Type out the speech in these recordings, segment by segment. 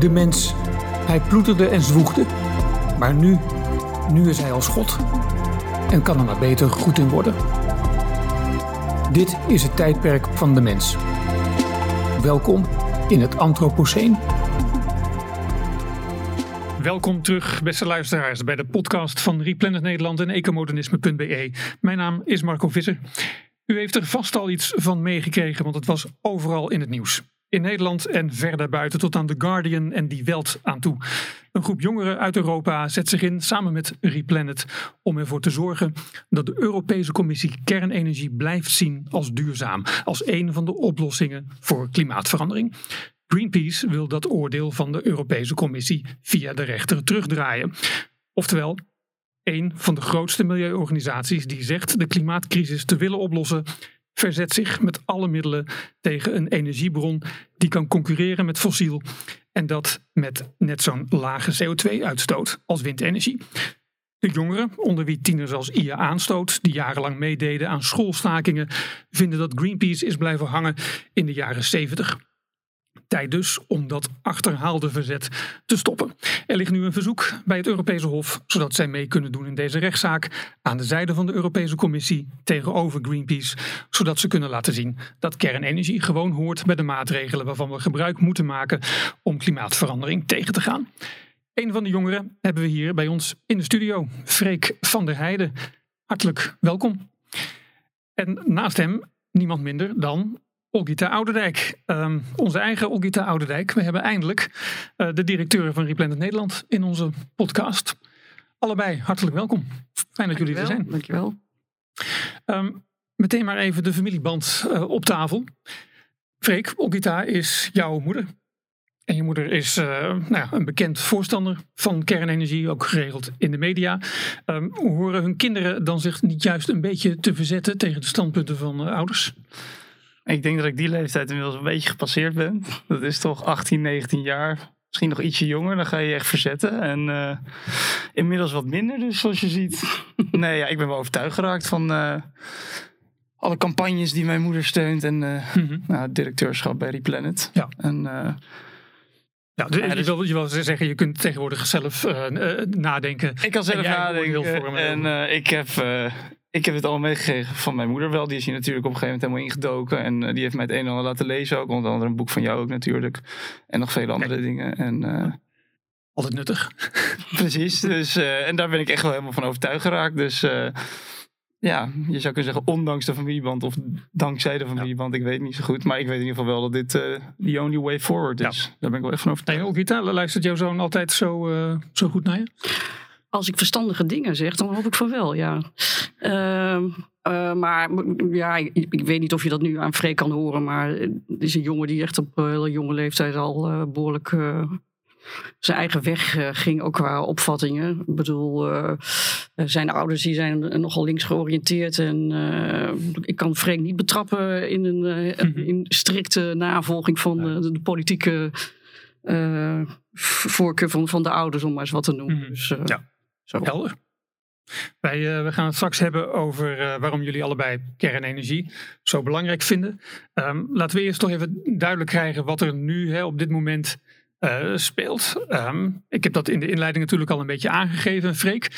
de mens. Hij ploeterde en zwoegde. Maar nu, nu is hij als God. En kan er maar beter goed in worden. Dit is het tijdperk van de mens. Welkom in het Anthropoceen. Welkom terug, beste luisteraars, bij de podcast van Replanet Nederland en ecomodernisme.be. Mijn naam is Marco Visser. U heeft er vast al iets van meegekregen, want het was overal in het nieuws. In Nederland en ver daarbuiten tot aan The Guardian en Die Welt aan toe. Een groep jongeren uit Europa zet zich in samen met Replanet om ervoor te zorgen dat de Europese Commissie kernenergie blijft zien als duurzaam, als een van de oplossingen voor klimaatverandering. Greenpeace wil dat oordeel van de Europese Commissie via de rechter terugdraaien. Oftewel, een van de grootste milieuorganisaties die zegt de klimaatcrisis te willen oplossen, verzet zich met alle middelen tegen een energiebron die kan concurreren met fossiel en dat met net zo'n lage CO2-uitstoot als windenergie. De jongeren, onder wie tieners als Ia Aanstoot, die jarenlang meededen aan schoolstakingen, vinden dat Greenpeace is blijven hangen in de jaren 70. Tijd dus om dat achterhaalde verzet te stoppen. Er ligt nu een verzoek bij het Europese Hof, zodat zij mee kunnen doen in deze rechtszaak aan de zijde van de Europese Commissie tegenover Greenpeace, zodat ze kunnen laten zien dat kernenergie gewoon hoort bij de maatregelen waarvan we gebruik moeten maken om klimaatverandering tegen te gaan. Een van de jongeren hebben we hier bij ons in de studio, Freek van der Heijden. Hartelijk welkom. En naast hem niemand minder dan Olgita Ouderdijk. Um, onze eigen Olgita Ouderdijk. We hebben eindelijk uh, de directeur van Replanet Nederland in onze podcast. Allebei hartelijk welkom. Fijn dat jullie er zijn. Dankjewel. Um, meteen maar even de familieband uh, op tafel. Freek, Olgita is jouw moeder. En je moeder is uh, nou ja, een bekend voorstander van kernenergie, ook geregeld in de media. Um, horen hun kinderen dan zich niet juist een beetje te verzetten tegen de standpunten van ouders? Ik denk dat ik die leeftijd inmiddels een beetje gepasseerd ben. Dat is toch 18, 19 jaar. Misschien nog ietsje jonger, dan ga je je echt verzetten. En uh, inmiddels wat minder, dus zoals je ziet. nee, ja, ik ben wel overtuigd geraakt van uh, alle campagnes die mijn moeder steunt. En uh, mm -hmm. nou, directeurschap bij Replanet. Ja. En, ja, dus, je, wil, je wil zeggen, je kunt tegenwoordig zelf nadenken. Ik kan zelf nadenken. En ik heb ik heb het allemaal meegekregen van mijn moeder wel. Die is hier natuurlijk op een gegeven moment helemaal ingedoken. En uh, die heeft mij het een en ander laten lezen ook. Onder andere een boek van jou ook natuurlijk. En nog vele andere dingen. En, uh, Altijd nuttig. precies. Dus, uh, en daar ben ik echt wel helemaal van overtuigd geraakt. Dus ja, je zou kunnen zeggen ondanks de familieband. Of dankzij de familieband. Ja. Ik weet het niet zo goed. Maar ik weet in ieder geval wel dat dit the only way forward is. Ja. Daar ben ik wel echt van overtuigd. En ook Italië, luistert jouw zoon altijd zo, zo goed naar je? Als ik verstandige dingen zeg, dan hoop ik van wel, ja. Uh, uh, maar ja, ik, ik, weet niet of je dat nu aan Freek kan horen. Maar het is een jongen die echt op uh, hele jonge leeftijd al uh, behoorlijk zijn eigen weg ging, ook qua opvattingen. Ik bedoel, zijn ouders die zijn nogal links georiënteerd. En ik kan Freek niet betrappen in een in strikte navolging van de, de politieke voorkeur van, van de ouders, om maar eens wat te noemen. Mm -hmm. Dus, ja. Zo. Helder. Wij, uh, we gaan het straks hebben over uh, waarom jullie allebei kernenergie zo belangrijk vinden. Um, laten we eerst toch even duidelijk krijgen wat er nu hè, op dit moment uh, speelt. Um, ik heb dat in de inleiding natuurlijk al een beetje aangegeven. Freek,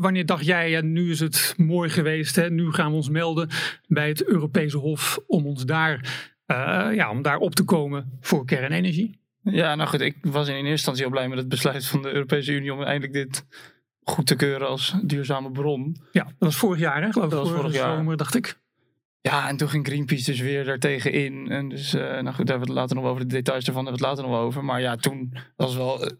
wanneer dacht jij, ja, nu is het mooi geweest, hè, nu gaan we ons melden bij het Europese Hof om ons daar, ja, om daar op te komen voor kernenergie? Ja, nou goed, ik was in eerste instantie heel blij met het besluit van de Europese Unie om eindelijk dit goed te keuren als duurzame bron. Ja, dat was vorig jaar, hè? Geloof dat was vorig jaar. Zomer, dacht ik. Ja, en toen ging Greenpeace dus weer daartegen in. En dus, uh, nou goed, daar hebben we het later nog over. De details ervan hebben we het later nog over. Maar ja, toen was wel uh,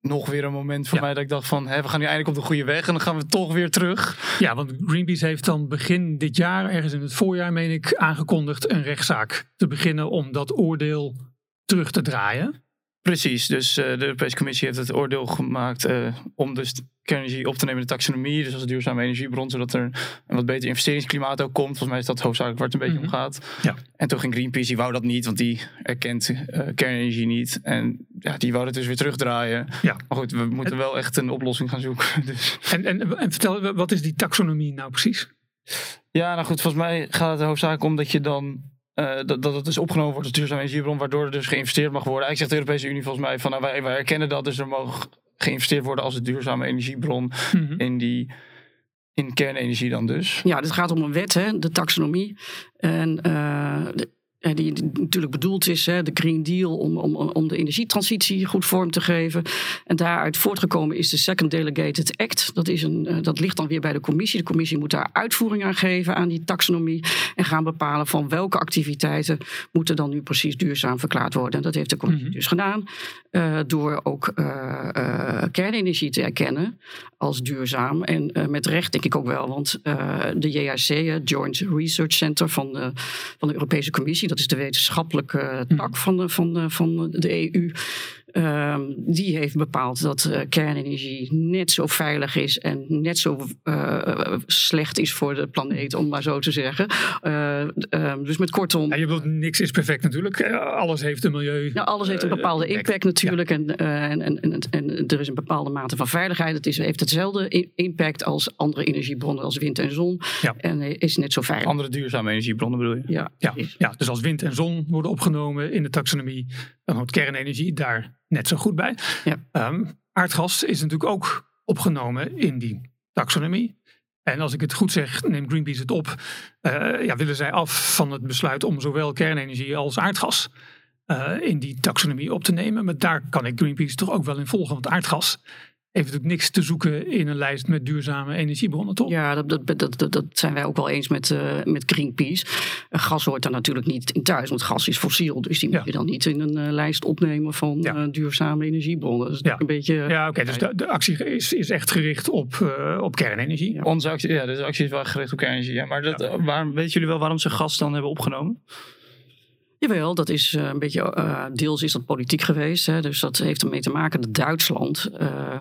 nog weer een moment voor ja. mij dat ik dacht van... We gaan nu eindelijk op de goede weg en dan gaan we toch weer terug. Ja, want Greenpeace heeft dan begin dit jaar, ergens in het voorjaar meen ik, aangekondigd een rechtszaak te beginnen om dat oordeel terug te draaien. Precies, dus uh, de Europese Commissie heeft het oordeel gemaakt uh, om dus kernenergie op te nemen in de taxonomie, dus als duurzame energiebron, zodat er een wat beter investeringsklimaat ook komt. Volgens mij is dat hoofdzakelijk waar het een beetje mm -hmm. om gaat. Ja. En toen ging Greenpeace, die wou dat niet, want die erkent uh, kernenergie niet. En ja, die wou het dus weer terugdraaien. Ja. Maar goed, we moeten en, wel echt een oplossing gaan zoeken. Dus. En, en, en vertel, wat is die taxonomie nou precies? Ja, nou goed, volgens mij gaat het hoofdzakelijk om dat je dan eh, dat, dat het dus opgenomen wordt als duurzame energiebron, waardoor er dus geïnvesteerd mag worden. Eigenlijk zegt de Europese Unie volgens mij van nou, wij, wij erkennen dat, dus er mag geïnvesteerd worden als een duurzame energiebron Mhm. in die in kernenergie dan dus. Ja, dit gaat om een wet, hè, de taxonomie. En de- eh, die, die natuurlijk bedoeld is, hè, de Green Deal, om, om, om de energietransitie goed vorm te geven. En daaruit voortgekomen is de Second Delegated Act. Dat, is een, eh, dat ligt dan weer bij de commissie. De commissie moet daar uitvoering aan geven aan die taxonomie. En gaan bepalen van welke activiteiten moeten dan nu precies duurzaam verklaard worden. En dat heeft de commissie Mhm. dus gedaan. eh, door ook eh, eh, kernenergie te erkennen als duurzaam. En eh, met recht denk ik ook wel, want eh, de JRC, Joint Research Center van de, van de Europese Commissie, dat is de wetenschappelijke tak van de, van de, van de EU. Ehm, die heeft bepaald dat eh, kernenergie net zo veilig is en net zo eh, slecht is voor de planeet, om maar zo te zeggen. Eh, ehm, dus met kortom. Ja, je bedoelt, niks is perfect natuurlijk. Alles heeft een milieu. Nou, alles heeft een bepaalde impact. impact natuurlijk. En, eh, en, en, en, en er is een bepaalde mate van veiligheid. Het is, heeft hetzelfde impact als andere energiebronnen als wind en zon. Ja. En is net zo veilig. Andere duurzame energiebronnen bedoel je? Ja, Ja, ja, dus als wind en zon worden opgenomen in de taxonomie, dan hoort kernenergie daar net zo goed bij. Ja. Ehm, aardgas is natuurlijk ook opgenomen in die taxonomie. En als ik het goed zeg, neemt Greenpeace het op. eh, ja, willen zij af van het besluit om zowel kernenergie als aardgas eh, in die taxonomie op te nemen. Maar daar kan ik Greenpeace toch ook wel in volgen. Want aardgas heeft natuurlijk niks te zoeken in een lijst met duurzame energiebronnen, toch? Ja, dat, dat, dat, zijn wij ook wel eens met, eh, met Greenpeace. Eh, gas hoort daar natuurlijk niet in thuis, want gas is fossiel. Dus die Ja. moet je dan niet in een eh, lijst opnemen van Ja. eh, duurzame energiebronnen. Dat is Ja. een beetje... Ja, oké. dus de, de actie is, is echt gericht op, eh, op kernenergie. Ja. Onze actie, ja, dus de actie is wel gericht op kernenergie. Ja. Maar dat, waarom, weten jullie wel waarom ze gas dan hebben opgenomen? Jawel, dat is eh, een beetje, eh, deels is dat politiek geweest. Hè, dus dat heeft ermee te maken dat Duitsland, eh,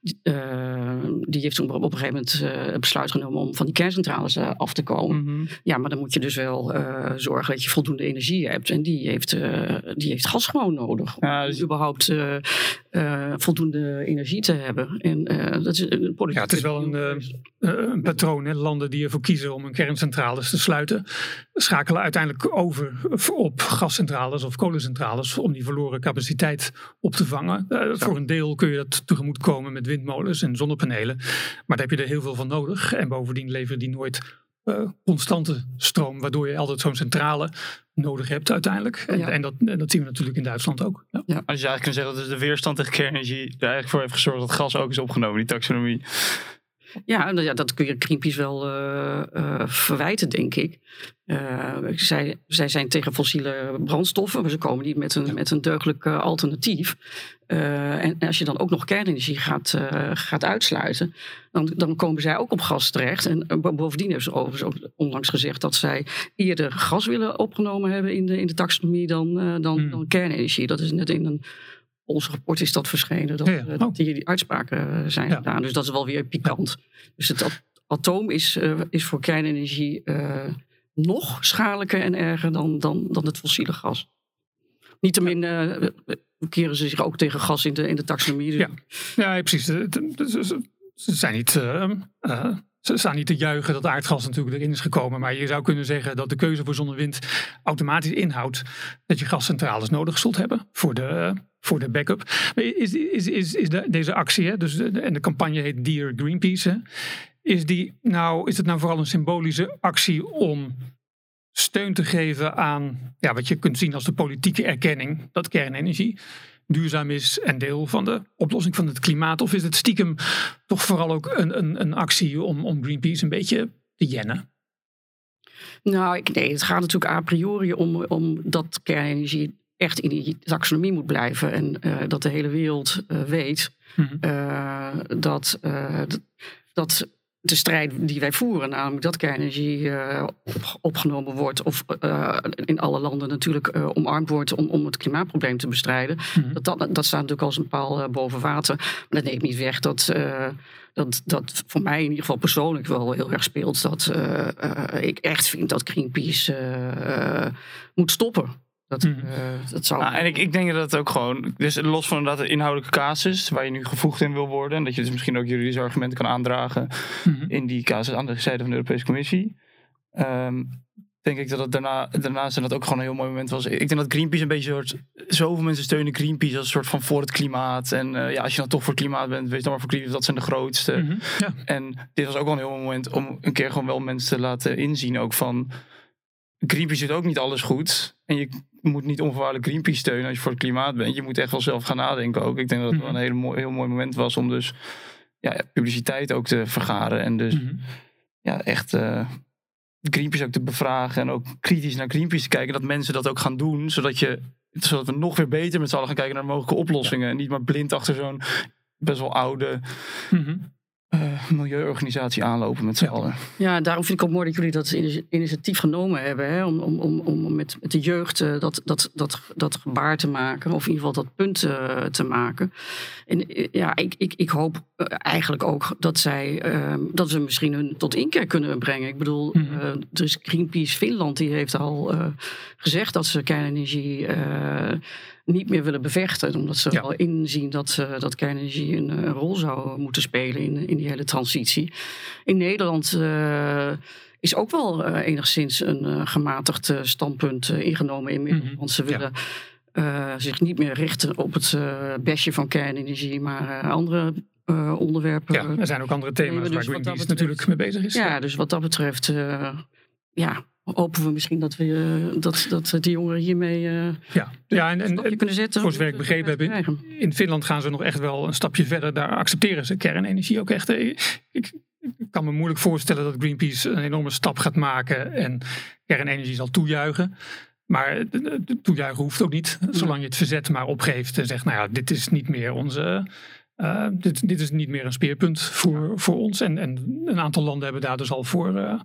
die- die heeft toen op een gegeven moment het besluit genomen om van die kerncentrales af te komen. Ja, maar dan moet je dus wel zorgen dat je voldoende energie hebt. En die heeft, die heeft gas gewoon nodig. Om Ja, dus- überhaupt eh, voldoende energie te hebben. En eh, dat is een politiek. Ja, het is wel een, eh, een patroon. Hè. Landen die ervoor kiezen om hun kerncentrales te sluiten, schakelen uiteindelijk over op gascentrales of kolencentrales om die verloren capaciteit op te vangen. Voor een deel kun je dat tegemoetkomen met windmolens en zonnepanelen. Maar daar heb je er heel veel van nodig. En bovendien leveren die nooit eh, constante stroom, waardoor je altijd zo'n centrale nodig hebt uiteindelijk. En, Ja. en, dat, en dat zien we natuurlijk in Duitsland ook. Ja. Als je eigenlijk kunt zeggen dat dus de weerstand tegen kernenergie er eigenlijk voor heeft gezorgd dat gas ook is opgenomen, die taxonomie. Ja, ja, dat kun je Greenpeace wel eh, eh, verwijten, denk ik. Eh, zij, zij zijn tegen fossiele brandstoffen, maar ze komen niet met een, met een deugdelijk alternatief. Eh, en als je dan ook nog kernenergie gaat, gaat uitsluiten, dan, dan komen zij ook op gas terecht. En bo- bovendien hebben ze overigens ook onlangs gezegd dat zij eerder gas willen opgenomen hebben in de, in de taxonomie dan, dan, Hmm. dan kernenergie. Dat is net in een ons rapport is dat verschenen, dat, Ja, ja. eh, Oh. dat hier die uitspraken eh, zijn Ja. gedaan. Dus dat is wel weer pikant. Dus het at- atoom is, eh, is voor kernenergie nog schadelijker en erger dan, dan, dan het fossiele gas. Niettemin eh, keren ze zich ook tegen gas in de, in de taxonomie. Dus Ja. Ja, precies. Ze, zijn niet, eh, eh, ze staan niet te juichen dat aardgas natuurlijk erin is gekomen. Maar je zou kunnen zeggen dat de keuze voor zon en wind automatisch inhoudt dat je gascentrales nodig zult hebben voor de, voor de backup. Is, is, is, is de- deze actie, hè, dus de, en de campagne heet Dear Greenpeace, is, die nou, is het nou vooral een symbolische actie om steun te geven aan ja, wat je kunt zien als de politieke erkenning dat kernenergie duurzaam is en deel van de oplossing van het klimaat? Of is het stiekem toch vooral ook een, een, een actie om, om Greenpeace een beetje te jennen? Nou, ik, nee, het gaat natuurlijk a priori om, om dat kernenergie echt in die taxonomie moet blijven. En eh, dat de hele wereld eh, weet Mhm. eh, dat, dat de strijd die wij voeren, namelijk dat kernenergie op- opgenomen wordt of in alle landen natuurlijk omarmd wordt om, om het klimaatprobleem te bestrijden, Mhm. dat, dat, dat staat natuurlijk als een paal boven water. Maar dat neemt niet weg dat, dat, dat voor mij in ieder geval persoonlijk wel heel erg speelt. Dat ik echt vind dat Greenpeace moet stoppen. Dat, Mhm. eh, dat zou. Nou, en ik, ik denk dat het ook gewoon, dus los van dat de inhoudelijke casus waar je nu gevoegd in wil worden, en dat je dus misschien ook juridische argumenten kan aandragen Mhm. in die casus aan de zijde van de Europese Commissie, ehm, denk ik dat het daarna, daarnaast en dat ook gewoon een heel mooi moment was. Ik denk dat Greenpeace een beetje soort, zoveel mensen steunen Greenpeace als een soort van voor het klimaat. En eh, ja, als je dan toch voor het klimaat bent, wees dan maar voor Greenpeace, dat zijn de grootste. Mhm, ja. En dit was ook wel een heel mooi moment om een keer gewoon wel mensen te laten inzien ook van Greenpeace doet ook niet alles goed. En je moet niet onvoorwaardelijk Greenpeace steunen als je voor het klimaat bent. Je moet echt wel zelf gaan nadenken ook. Ik denk dat het wel Mhm. een hele mooi, heel mooi moment was om dus ja, publiciteit ook te vergaren. En dus Mhm. ja, echt eh, Greenpeace ook te bevragen. En ook kritisch naar Greenpeace te kijken. Dat mensen dat ook gaan doen. Zodat, je, zodat we nog weer beter met z'n allen gaan kijken naar mogelijke oplossingen. En niet maar blind achter zo'n best wel oude Mhm. Eh, milieuorganisatie aanlopen met z'n Ja. allen. Ja, daarom vind ik ook mooi dat jullie dat ini- initiatief genomen hebben. Hè, om, om, om, om met, met de jeugd eh, dat, dat, dat, dat gebaar te maken. Of in ieder geval dat punt eh, te maken. En ja, ik, ik, ik hoop eigenlijk ook dat zij eh, dat we misschien hun tot inkeer kunnen brengen. Ik bedoel, eh, er is Greenpeace Finland die heeft al eh, gezegd dat ze kernenergie eh, niet meer willen bevechten. Omdat ze Ja. al inzien dat, eh, dat kernenergie een, eh, rol zou moeten spelen in, in die hele transitie. In Nederland eh, is ook wel eh, enigszins een eh, gematigd eh, standpunt eh, ingenomen inmiddels. Mhm. Want ze willen eh, zich niet meer richten op het eh besje van kernenergie, maar eh, andere eh, onderwerpen. ja, er zijn ook andere thema's Nee, maar waar dus Greenpeace betreft- natuurlijk mee bezig is. Ja, dus wat dat betreft, eh, ja, hopen we misschien dat, we, eh, dat, dat die jongeren hiermee eh ja. ja en, en, kunnen zetten. voor zover ik begrepen heb, in, in Finland gaan ze nog echt wel een stapje verder. Daar accepteren ze kernenergie ook echt. Eh, Ik, ik kan me moeilijk voorstellen dat Greenpeace een enorme stap gaat maken en kernenergie zal toejuichen. Maar toejuichen hoeft ook niet, zolang je het verzet maar opgeeft en zegt, nou ja, dit is niet meer onze. Eh, dit, dit is niet meer een speerpunt voor, voor ons. En, en een aantal landen hebben daar dus al voor, eh,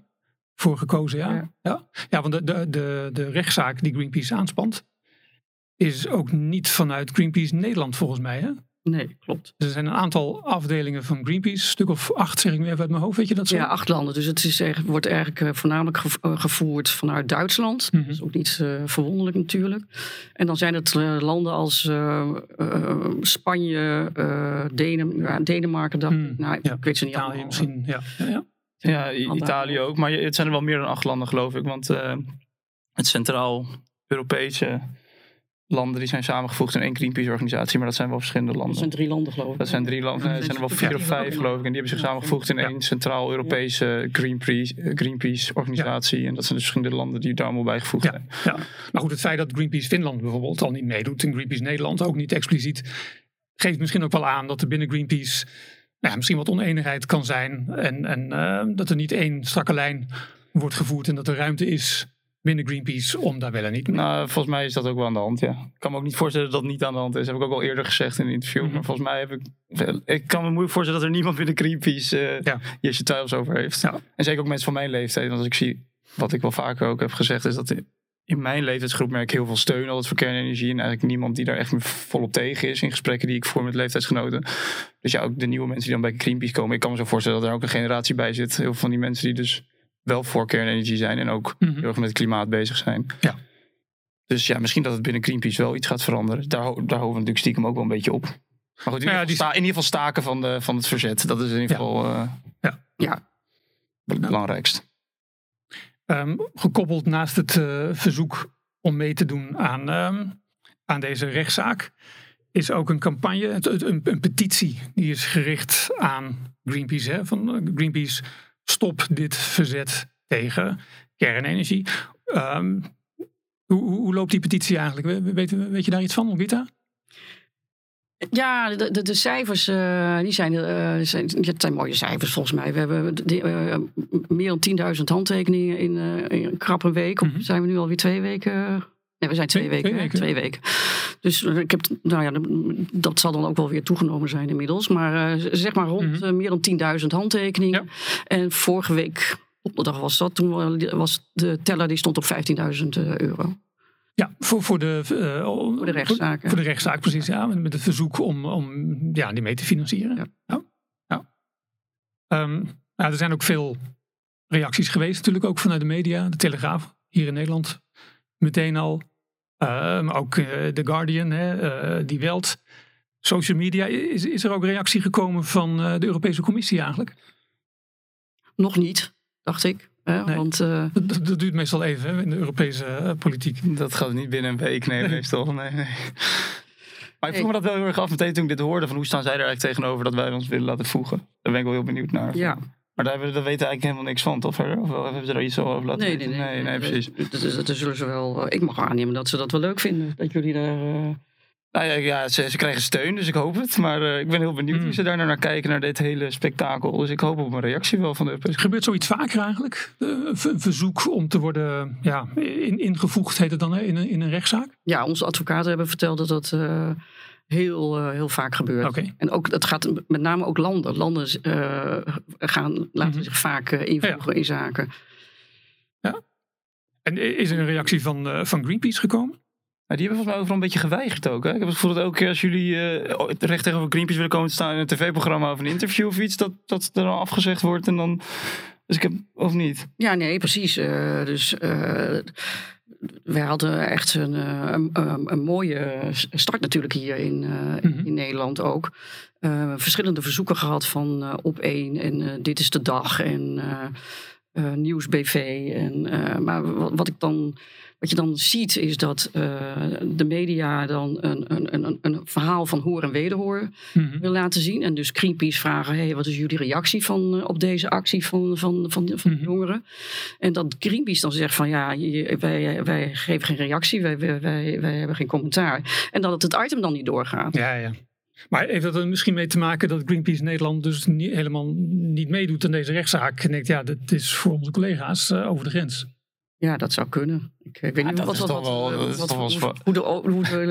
voor gekozen. Ja, ja. Ja. Ja. want de, de, de, de rechtszaak die Greenpeace aanspant, is ook niet vanuit Greenpeace Nederland volgens mij. Hè? Nee, klopt. Er zijn een aantal afdelingen van Greenpeace, een stuk of acht zeg ik nu even uit mijn hoofd, weet je dat zo? Ja, acht landen. Dus het is, echt- wordt eigenlijk eh, voornamelijk eh, gevoerd vanuit Duitsland. Mhm. Dat is ook niet eh, verwonderlijk natuurlijk. En dan zijn het landen als Spanje, eh, Denen, ja, Denemarken. dacht ik. Hmm, nou, ja. ik weet ze niet Italië allemaal. misschien. Ja, ja, ja. Ja. Italië ook. Maar het zijn er wel meer dan acht landen, geloof ik. Want eh, het Centraal-Europese landen die zijn samengevoegd in één Greenpeace-organisatie. Maar dat zijn wel verschillende Dat landen. zijn drie landen geloof ik. Dat zijn drie landen. Er zijn er wel ja. vier of vijf, geloof ik. En die hebben zich samengevoegd in Ja. één Centraal-Europese Greenpeace, eh, Greenpeace-organisatie. En dat zijn dus verschillende landen die daar allemaal bijgevoegd zijn. ja. Maar goed, het feit dat Greenpeace Finland bijvoorbeeld al niet meedoet en Greenpeace Nederland ook niet expliciet, geeft misschien ook wel aan dat er binnen Greenpeace nou ja, misschien wat oneenigheid kan zijn. En, en eh, dat er niet één strakke lijn wordt gevoerd en dat er ruimte is binnen Greenpeace om daar wel en niet mee. Nou, volgens mij is dat ook wel aan de hand, ja. Ik kan me ook niet voorstellen dat dat niet aan de hand is. Dat heb ik ook al eerder gezegd in een interview. Mhm. Maar volgens mij heb ik... Ik kan me moeilijk voorstellen dat er niemand binnen Greenpeace eh Ja. hier zijn twijfels over heeft. Ja. En zeker ook mensen van mijn leeftijd. Want als ik zie, wat ik wel vaker ook heb gezegd, is dat in mijn leeftijdsgroep merk ik heel veel steun altijd voor kernenergie. En eigenlijk niemand die daar echt volop tegen is in gesprekken die ik voer met leeftijdsgenoten. Dus ja, ook de nieuwe mensen die dan bij Greenpeace komen. Ik kan me zo voorstellen dat er ook een generatie bij zit. Heel veel van die mensen die dus wel voor kernenergie zijn en ook Mhm. heel erg met het klimaat bezig zijn. Ja. Dus ja, misschien dat het binnen Greenpeace wel iets gaat veranderen. Daar, daar hopen we natuurlijk stiekem ook wel een beetje op. Maar goed, in, Nou ja, ieder, geval die- sta- in ieder geval staken van, de, van het verzet. Dat is in ieder Ja. geval eh, Ja, het belangrijkst. Ehm, gekoppeld naast het eh, verzoek om mee te doen aan, ehm, aan deze rechtszaak, is ook een campagne, het- een, een petitie, die is gericht aan Greenpeace. Hè, van eh, Greenpeace, stop dit verzet tegen kernenergie. Ehm, hoe, hoe, loopt die petitie eigenlijk? We- Weet, weet je daar iets van, Olgita? Ja, de, de, de cijfers eh, die zijn, eh, zijn, zijn mooie cijfers volgens mij. We hebben de- eh, meer dan 10.000 handtekeningen in, in een krap een week. Mhm. zijn we nu alweer twee weken? Nee, we zijn twee, Twee- weken. twee weken. Twee weken. Dus eh, ik heb, nou ja, dat zal dan ook wel weer toegenomen zijn inmiddels. Maar eh, zeg maar rond Mhm. eh, meer dan 10.000 handtekeningen. En vorige week, op de dag was dat, toen was de teller die stond op 15.000 euro. Ja, voor, voor, de, voor de rechtszaak, Voor, de rechtszaak, precies. Ja, met, het verzoek om, om ja, die mee te financieren. Ja. Ja. Ja. Ehm, nou, er zijn ook veel reacties geweest, natuurlijk ook vanuit de media. De Telegraaf hier in Nederland meteen al. Eh, maar ook eh, The Guardian, hè, eh, Die Welt. Social media. Is, is er ook reactie gekomen van eh, de Europese Commissie eigenlijk? Nog niet, dacht ik. Hè? Nee. Want eh, Dat, dat duurt meestal even hè, in de Europese politiek. Dat gaat niet binnen een week, nee, meestal. Nee, nee. Maar ik vroeg me dat wel heel erg af meteen toen ik dit hoorde. Van hoe staan zij er eigenlijk tegenover dat wij ons willen laten voegen? Daar ben ik wel heel benieuwd naar. ja, Maar daar, hebben, we- daar weten we eigenlijk helemaal niks van, toch verder? Of wel, hebben ze daar iets over laten nee, nee, weten? nee. nee, precies. Dat, dat, dat zullen ze wel. eh, ik mag aannemen dat ze dat wel leuk vinden. Dat jullie daar. eh, Nou ja, ja ze, ze krijgen steun, dus ik hoop het. Maar eh, ik ben heel benieuwd Mm. hoe ze daar nou naar kijken, naar dit hele spektakel. Dus ik hoop op een reactie wel van de Europese Gebeurt zoiets vaker eigenlijk? Een verzoek om te worden ja, in, ingevoegd, heet het dan, in een, in een rechtszaak? ja, onze advocaten hebben verteld dat dat eh, heel, eh, heel vaak gebeurt. En ook, het gaat met name ook landen. Landen eh, gaan, laten Mhm. zich vaak eh, invoegen in zaken. En is er een reactie van, eh, van Greenpeace gekomen? Maar die hebben volgens mij overal een beetje geweigerd ook. Hè? Ik heb het gevoel dat elke keer als jullie eh, recht tegenover Greenpeace willen komen te staan in een tv-programma of een interview of iets, dat, dat er dan afgezegd wordt en dan... Dus ik heb, of niet? Ja, nee, precies. Eh, dus eh, wij hadden echt een, eh, een, mooie start natuurlijk hier in, eh, Mhm. in Nederland ook. Eh, verschillende verzoeken gehad van eh, op één en dit is de dag en eh eh, Nieuws BV. En, maar wat, wat ik dan. Wat je dan ziet is dat eh, de media dan een, een, een, een verhaal van hoor en wederhoor Mhm. wil laten zien. En dus Greenpeace vragen, hey, wat is jullie reactie van, eh, op deze actie van, van, van, van de Mhm. jongeren? En dat Greenpeace dan zegt van ja, wij, wij geven geen reactie, wij, wij, wij, hebben geen commentaar. En dat het, item dan niet doorgaat. Ja, ja. Maar heeft dat er misschien mee te maken dat Greenpeace Nederland dus niet, helemaal niet meedoet aan deze rechtszaak? En denkt, ja, dit is voor onze collega's eh, over de grens. Ja, dat zou kunnen. Ik, ik weet Ja, niet wat, wat, wat-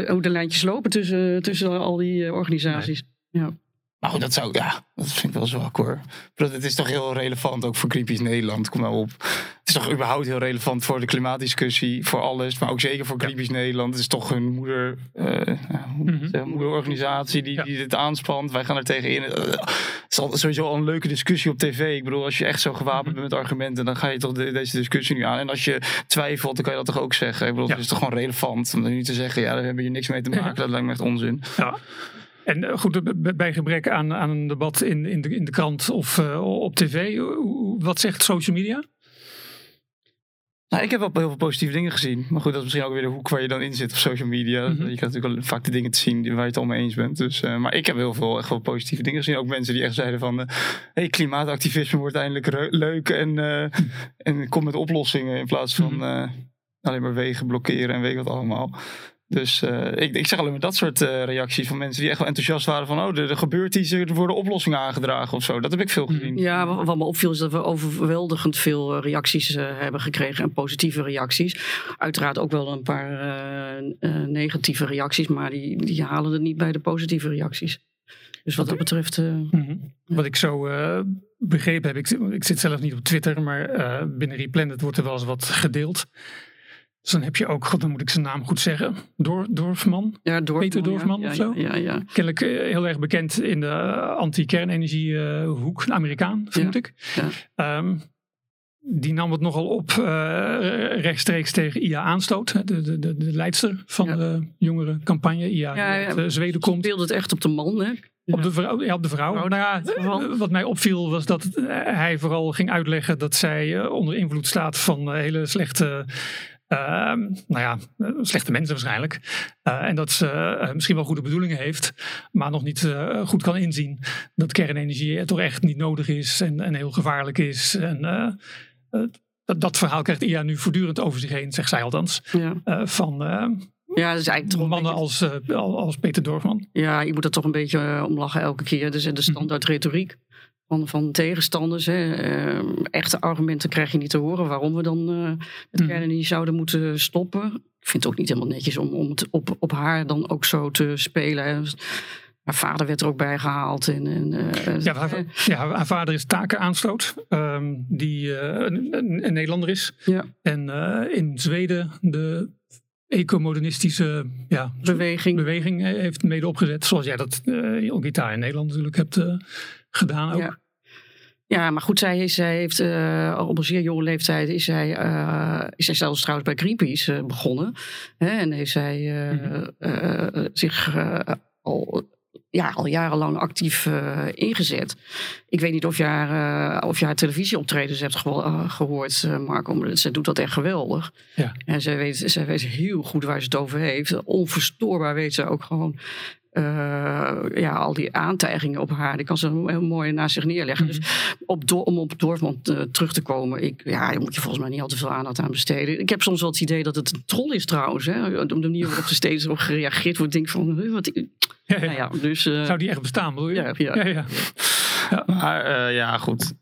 hoe, de, lijntjes lopen tussen, tussen al die eh, organisaties. Nou, goed, dat zou, ja, dat vind ik wel zwak hoor. Bedoel, Het is toch heel relevant, ook voor Greenpeace Nederland, kom nou op. Het is toch überhaupt heel relevant voor de klimaatdiscussie, voor alles. Maar ook zeker voor Greenpeace Nederland. Het is toch hun moeder, zeggen, moederorganisatie die, Ja. die dit aanspant. Wij gaan er tegenin. Eh, het is al, sowieso al een leuke discussie op tv. Ik bedoel, als je echt zo gewapend Mhm. bent met argumenten, dan ga je toch de- deze discussie nu aan. En als je twijfelt, dan kan je dat toch ook zeggen. Ik bedoel, Ja. het is toch gewoon relevant. Om niet te zeggen, ja, daar hebben je niks mee te maken. Dat lijkt me echt onzin. Ja. En eh, goed, bij gebrek aan, aan een debat in, in, de, in de krant of eh, op tv, wat zegt social media? Nou, ik heb wel heel veel positieve dingen gezien. Maar goed, dat is misschien ook weer de hoek waar je dan in zit op social media. Mhm. Je krijgt natuurlijk wel vaak de dingen te zien waar je het allemaal eens bent. Dus, eh, maar ik heb heel veel echt wel positieve dingen gezien. Ook mensen die echt zeiden van... hey, klimaatactivisme wordt eindelijk leuk en, eh, en kom met oplossingen in plaats van Mhm. alleen maar wegen blokkeren en weet wat allemaal. Dus eh, ik, ik zeg alleen maar dat soort eh, reacties van mensen die echt wel enthousiast waren van... oh, er, er gebeurt iets, er worden oplossingen aangedragen of zo. Dat heb ik veel gezien. Ja, wa- wat me opviel is dat we overweldigend veel eh, reacties eh, hebben gekregen en positieve reacties. Uiteraard ook wel een paar eh, eh, negatieve reacties, maar die, die halen het niet bij de positieve reacties. Dus wat dat betreft. eh, Mhm. Wat ik zo eh, begrepen heb, ik, zit- ik zit zelf niet op Twitter, maar eh, binnen Replanet wordt er wel eens wat gedeeld. Dus dan heb je ook, god, dan moet ik zijn naam goed zeggen, Door, Dorfman. ja, Dorfman, Peter Dorfman ja, of zo? Ja, ja, Kennelijk eh, heel erg bekend in de anti-kernenergiehoek, een Amerikaan, vermoed ik. ja. Ehm, die nam het nogal op eh, rechtstreeks tegen IA Aanstoot, de, de, de, de leidster van de jongere campagne IA Ja, uit eh, Zweden komt. Speelde het echt op de man, hè? Op de vrouw. Ja, op de vrouw. Vrouw, Nou ja, wat mij opviel was dat hij vooral ging uitleggen dat zij onder invloed staat van hele slechte. Ehm, nou ja, eh, slechte mensen waarschijnlijk. Eh, en dat ze eh, misschien wel goede bedoelingen heeft, maar nog niet goed kan inzien dat kernenergie toch echt niet nodig is en, en heel gevaarlijk is. En dat, dat verhaal krijgt IA nu voortdurend over zich heen, zegt zij althans. Ja, van ja dat is eigenlijk toch mannen beetje- als, als Peter Dorfman. Ja, je moet er toch een beetje eh, om lachen elke keer. Dus de standaard retoriek van, van tegenstanders. Hè. Eh, echte argumenten krijg je niet te horen waarom we dan eh het Mhm. kernenergie zouden moeten stoppen. Ik vind het ook niet helemaal netjes om, om het op, op haar dan ook zo te spelen. Hè. Haar vader werd er ook bij gehaald. En, en, eh, Ja, haar, ja, haar vader is Taken Aanstoot, ehm, die eh, een, Nederlander is. Ja. En eh, in Zweden de ecomodernistische ja, beweging. beweging eh, heeft mede opgezet. Zoals jij dat eh ook daar in Nederland natuurlijk hebt eh, gedaan ook. Ja. Ja, maar goed, zij, is, zij heeft eh, op een zeer jonge leeftijd is zij, eh, is zij zelfs trouwens bij Greenpeace eh, begonnen. Hè, en heeft zij Mhm. zich al ja, al jarenlang actief ingezet. Ik weet niet of je haar, of je haar televisieoptredens hebt gehoord, Marco. Maar ze doet dat echt geweldig. Ja. En zij weet, zij weet heel goed waar ze het over heeft. Onverstoorbaar weet ze ook gewoon uh, ja, al die aantijgingen op haar, die kan ze heel mooi naast zich neerleggen. Mm -hmm. Dus op om op Dortmund uh, terug te komen, ik, ja, daar moet je volgens mij niet al te veel aandacht aan besteden. Ik heb soms wel het idee dat het een troll is trouwens. Hè? Om de manier waarop er steeds op gereageerd wordt, denk ik van, wat... Ja, ja. Nou ja, dus, uh, Zou die echt bestaan, bedoel je? Ja, ja. ja, ja. ja. Maar ja, goed.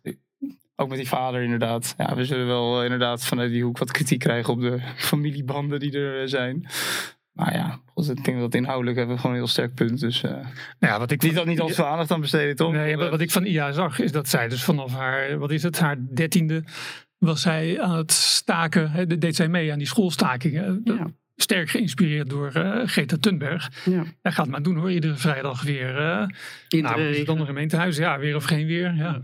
Ook met die vader inderdaad. Ja, we zullen wel inderdaad vanuit die hoek wat kritiek krijgen op de familiebanden die er zijn. Maar ja, ik denk dat inhoudelijk hebben we gewoon een heel sterk punt. Dus uh, ja, wat ik niet, van, niet al veel aandacht aan besteden, toch? Nee, wat, wat ik van IA zag, is dat zij dus vanaf haar, wat is het, haar dertiende was zij aan het staken. Hè, deed zij mee aan die schoolstakingen. Ja. Sterk geïnspireerd door uh, Greta Thunberg. Ja. Hij gaat maar doen hoor, iedere vrijdag weer. Uh, nou, het andere gemeentehuis, ja, weer of geen weer. Ja.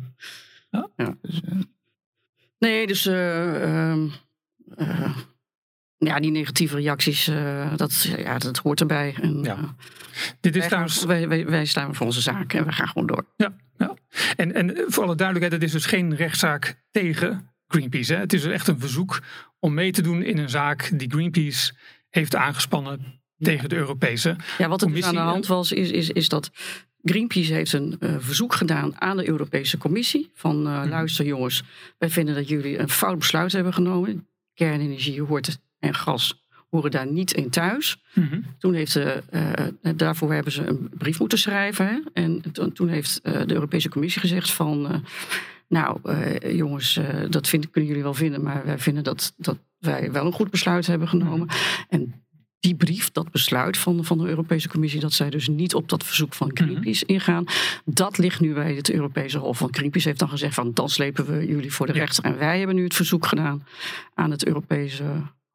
ja. ja. Dus, nee, dus ehm, ja, die negatieve reacties, uh, dat, ja, dat hoort erbij. En, ja. Uh, Dit is wij, trouwens... wij, wij, wij, staan voor onze zaak en we gaan gewoon door. Ja, ja. En, en voor alle duidelijkheid, het is dus geen rechtszaak tegen Greenpeace. Hè? Het is echt een verzoek om mee te doen in een zaak die Greenpeace heeft aangespannen tegen de Europese Ja, wat er dus aan de hand was, is, is, is dat Greenpeace heeft een uh, verzoek gedaan aan de Europese Commissie. Van uh, luister jongens, wij vinden dat jullie een fout besluit hebben genomen. Kernenergie hoort en gas horen daar niet in thuis. Mhm. Toen heeft de, uh, daarvoor hebben ze een brief moeten schrijven. Hè? En toen heeft uh, de Europese Commissie gezegd van... nou, jongens, dat vind, kunnen jullie wel vinden... maar wij vinden dat, dat wij wel een goed besluit hebben genomen. Mhm. En die brief, dat besluit van, van de Europese Commissie, dat zij dus niet op dat verzoek van mhm. Greenpeace ingaan, dat ligt nu bij het Europese Hof. Want Greenpeace heeft dan gezegd van dan slepen we jullie voor de rechter. En wij hebben nu het verzoek gedaan aan het Europese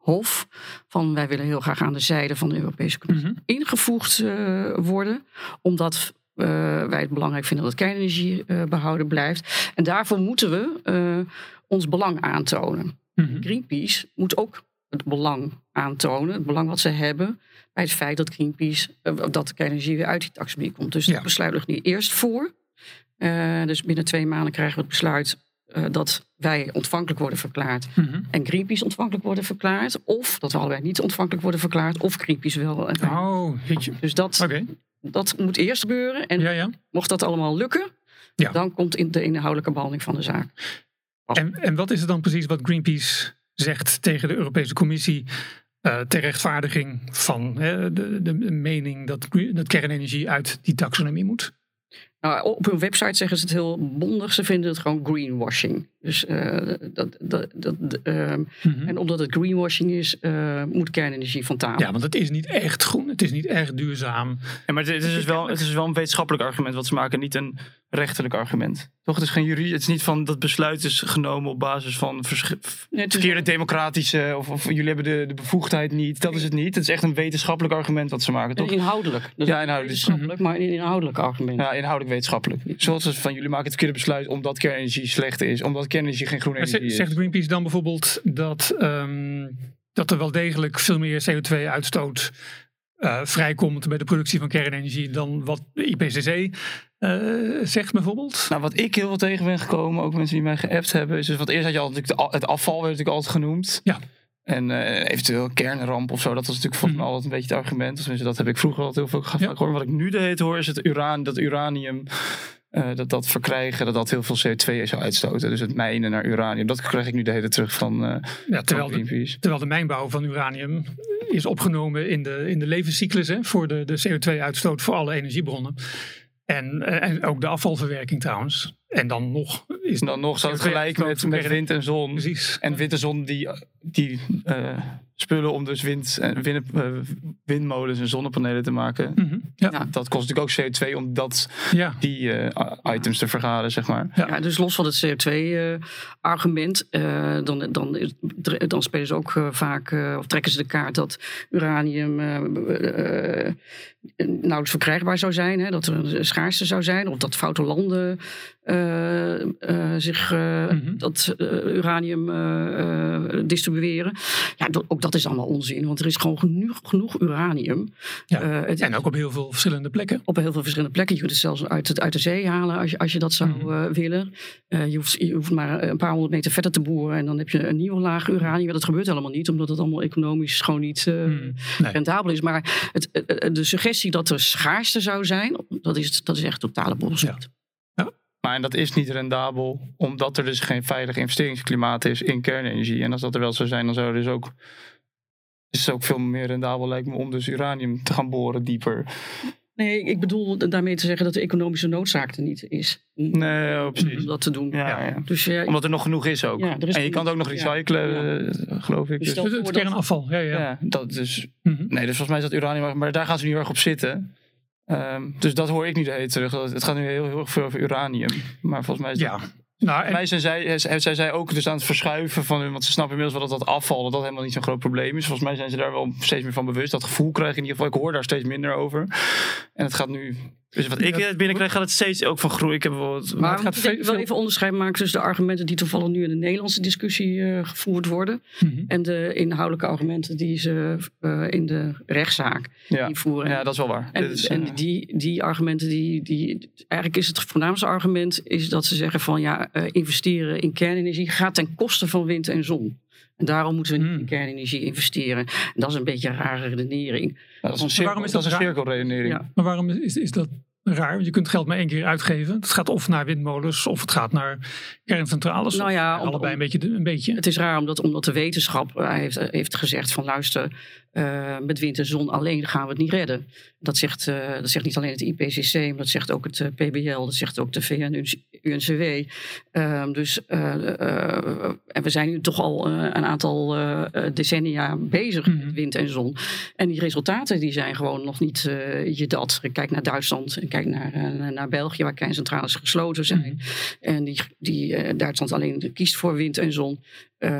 Hof. Van wij willen heel graag aan de zijde van de Europese Commissie mhm. ingevoegd uh, worden. Omdat uh, wij het belangrijk vinden dat kernenergie uh, behouden blijft. En daarvoor moeten we ons belang aantonen. Mhm. Greenpeace moet ook het belang aantonen, het belang wat ze hebben bij het feit dat Greenpeace, dat de kernenergie weer uit die taxonomie komt. Dus ja. het besluit ligt nu eerst voor. dus binnen twee maanden krijgen we het besluit uh, dat wij ontvankelijk worden verklaard mm-hmm. en Greenpeace ontvankelijk worden verklaard. Of dat we allebei niet ontvankelijk worden verklaard, of Greenpeace wel. Oh, weet je. Dus dat, okay. dat moet eerst gebeuren. En ja, ja. mocht dat allemaal lukken, ja. dan komt in de inhoudelijke behandeling van de zaak. En, en wat is het dan precies wat Greenpeace zegt tegen de Europese Commissie uh, ter rechtvaardiging van hè, de, de mening dat, dat kernenergie uit die taxonomie moet? Nou, op hun website zeggen ze het heel bondig. Ze vinden het gewoon greenwashing. Dus, uh, dat, dat, dat, uh, mm-hmm. En omdat het greenwashing is, uh, moet kernenergie van tafel. Ja, want het is niet echt groen. Het is niet echt duurzaam. Ja, maar het, is, dus wel, het is wel een wetenschappelijk argument wat ze maken. Niet een rechterlijk argument. Toch? Het is geen juridisch. Het is niet van dat besluit is genomen op basis van verkeerde democratische. Of, of, jullie hebben de, de bevoegdheid niet. Dat is het niet. Het is echt een wetenschappelijk argument wat ze maken. Toch? Inhoudelijk. Dus ja, inhoudelijk. Wetenschappelijk, maar een inhoudelijk argument. Ja, inhoudelijk wetenschappelijk. Zoals van jullie maken het verkeerde besluit omdat kernenergie slecht is. Omdat kernenergie geen groene energie is. Zegt Greenpeace dan bijvoorbeeld dat, um, dat er wel degelijk veel meer CO2-uitstoot uh, vrijkomt bij de productie van kernenergie dan wat de IPCC uh, zegt bijvoorbeeld? Nou, wat ik heel veel tegen ben gekomen, ook mensen die mij geappt hebben, is dus wat eerst had je al natuurlijk het afval werd natuurlijk altijd genoemd. Ja. En uh, eventueel kernramp of zo, dat was natuurlijk volgens mij mm. altijd een beetje het argument. Dus dat heb ik vroeger altijd heel veel gehad. Ja. Wat ik nu de heet hoor, is het uran, dat uranium uh, dat dat verkrijgen, dat dat heel veel CO2 zou uitstoten. Dus het mijnen naar uranium, dat krijg ik nu de hele terug van, uh, ja, terwijl, van de, terwijl de mijnbouw van uranium is opgenomen in de, in de levenscyclus hè, voor de, de CO2-uitstoot voor alle energiebronnen. En, en ook de afvalverwerking trouwens. En dan nog is dan nog zo gelijk met, met wind en zon. Precies. En wind en zon die, die uh, spullen om dus wind, wind, uh, windmolens en zonnepanelen te maken. Mm -hmm. ja. ja. dat kost natuurlijk ook CO2 om dat, ja. die uh, items te vergaren, zeg maar. Ja, ja dus los van het CO2-argument, dan, dan, dan spelen ze ook vaak, of trekken ze de kaart dat uranium nauwelijks verkrijgbaar zou zijn. Hè, dat er een schaarste zou zijn, of dat foute landen uh, uh, zich mm -hmm. dat uranium distribueren. Ja, ook dat is allemaal onzin. Want er is gewoon genoeg, genoeg uranium. Ja, Eh, het- En ook op heel veel verschillende plekken. op heel veel verschillende plekken. Je kunt het zelfs uit, uit de zee halen als je, als je dat zou Mhm. eh, willen. Eh, je, hoeft, je hoeft maar een paar honderd meter verder te boeren en dan heb je een nieuwe laag uranium. Dat gebeurt helemaal niet, omdat het allemaal economisch gewoon niet nee. rentabel is. Maar het, de suggestie dat er schaarste zou zijn, dat is, dat is echt totale bullshit. Maar en dat is niet rendabel, omdat er dus geen veilig investeringsklimaat is in kernenergie. En als dat er wel zou zijn, dan zou er dus ook. Is het ook veel meer rendabel, lijkt me, om dus uranium te gaan boren dieper. Nee, ik bedoel daarmee te zeggen dat de economische noodzaak er niet is. Om, Nee, oh, om precies. dat te doen. Ja, ja. Dus ja, Omdat er nog genoeg is ook. Ja, er is en je kan het ook nog recyclen, eh, geloof ik. Dus Dus, Het, kernafval, ja, ja. ja, dat dus. Nee, dus volgens mij is dat uranium, maar daar gaan ze nu heel erg op zitten. Ehm, dus dat hoor ik nu de hele terug. Het gaat nu heel, heel erg veel over uranium. Maar volgens mij is dat Ja. Nou, en- mij zijn zij, zij, zij zij ook dus aan het verschuiven van hun, want ze snappen inmiddels wel dat dat afval, dat dat helemaal niet zo'n groot probleem is. Volgens mij zijn ze daar wel steeds meer van bewust. Dat gevoel krijg ik in ieder geval. Ik hoor daar steeds minder over. En het gaat nu. Dus wat ik eh, binnenkrijg, gaat het steeds ook van groei. Ik heb bijvoorbeeld. Maar veel- wel even onderscheid maken tussen de argumenten die toevallig nu in de Nederlandse discussie eh, gevoerd worden. Mhm. En de inhoudelijke argumenten die ze eh, in de rechtszaak ja. voeren. ja, dat is wel waar. En, Dit is, en die, die argumenten, die, die, eigenlijk is het voornaamste argument is dat ze zeggen van ja, investeren in kernenergie gaat ten koste van wind en zon. En daarom moeten we niet Hmm. in kernenergie investeren. En dat is een beetje een rare redenering. ja, dat is een waarom cirkel, is dat is een cirkelredenering. Ja. Maar waarom is, is dat raar? Want je kunt geld maar één keer uitgeven. Het gaat of naar windmolens of het gaat naar kerncentrales. Nou ja, om- allebei een beetje. Een beetje. Het is raar omdat, omdat de wetenschap eh, heeft, heeft gezegd van luister, eh, met wind en zon alleen gaan we het niet redden. Dat zegt, eh, dat zegt niet alleen het IPCC, maar dat zegt ook het PBL, dat zegt ook de VN-UNCW. Ehm, dus, en we zijn nu toch al een aantal decennia bezig Mhm. met wind en zon. En die resultaten die zijn gewoon nog niet je dat. Kijk naar Duitsland en kijk naar, eh, naar België, waar kerncentrales gesloten zijn. En die, die eh, Duitsland alleen kiest voor wind en zon. Eh,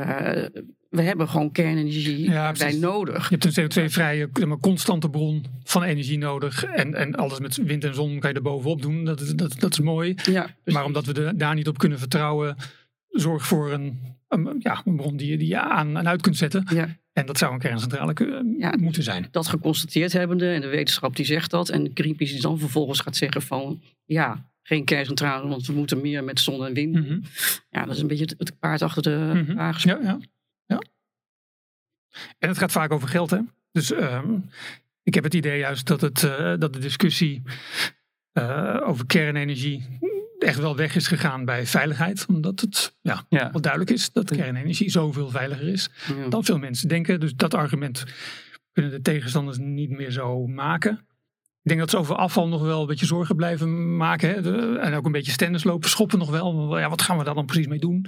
we hebben gewoon kernenergie Ja, precies. nodig. Je hebt een CO2-vrije, zeg maar, constante bron van energie nodig. En, en alles met wind en zon kan je er bovenop doen. Dat, is- dat, dat is mooi. Ja, Maar omdat we daar niet op kunnen vertrouwen, zorg voor een, een, ja, een bron die, je- die je aan en uit kunt zetten. ja, En dat zou een kerncentrale Ja. moeten zijn. dat geconstateerd hebbende en de wetenschap die zegt dat. En Greenpeace die dan vervolgens gaat zeggen van ja, geen kerncentrale, want we moeten meer met zon en wind. Mhm. Ja, dat is een beetje het, het paard achter de wagen. Ja, ja, ja. En het gaat vaak over geld, hè? Dus ehm, ik heb het idee juist dat, het, eh, dat de discussie eh, over kernenergie echt wel weg is gegaan bij veiligheid. Omdat het ja, Ja. wel duidelijk is dat kernenergie zoveel veiliger is Ja. dan veel mensen denken. Dus dat argument kunnen de tegenstanders niet meer zo maken. Ik denk dat ze over afval nog wel een beetje zorgen blijven maken. Hè? De- en ook een beetje stennis lopen, schoppen nog wel. Ja, wat gaan we daar dan precies mee doen?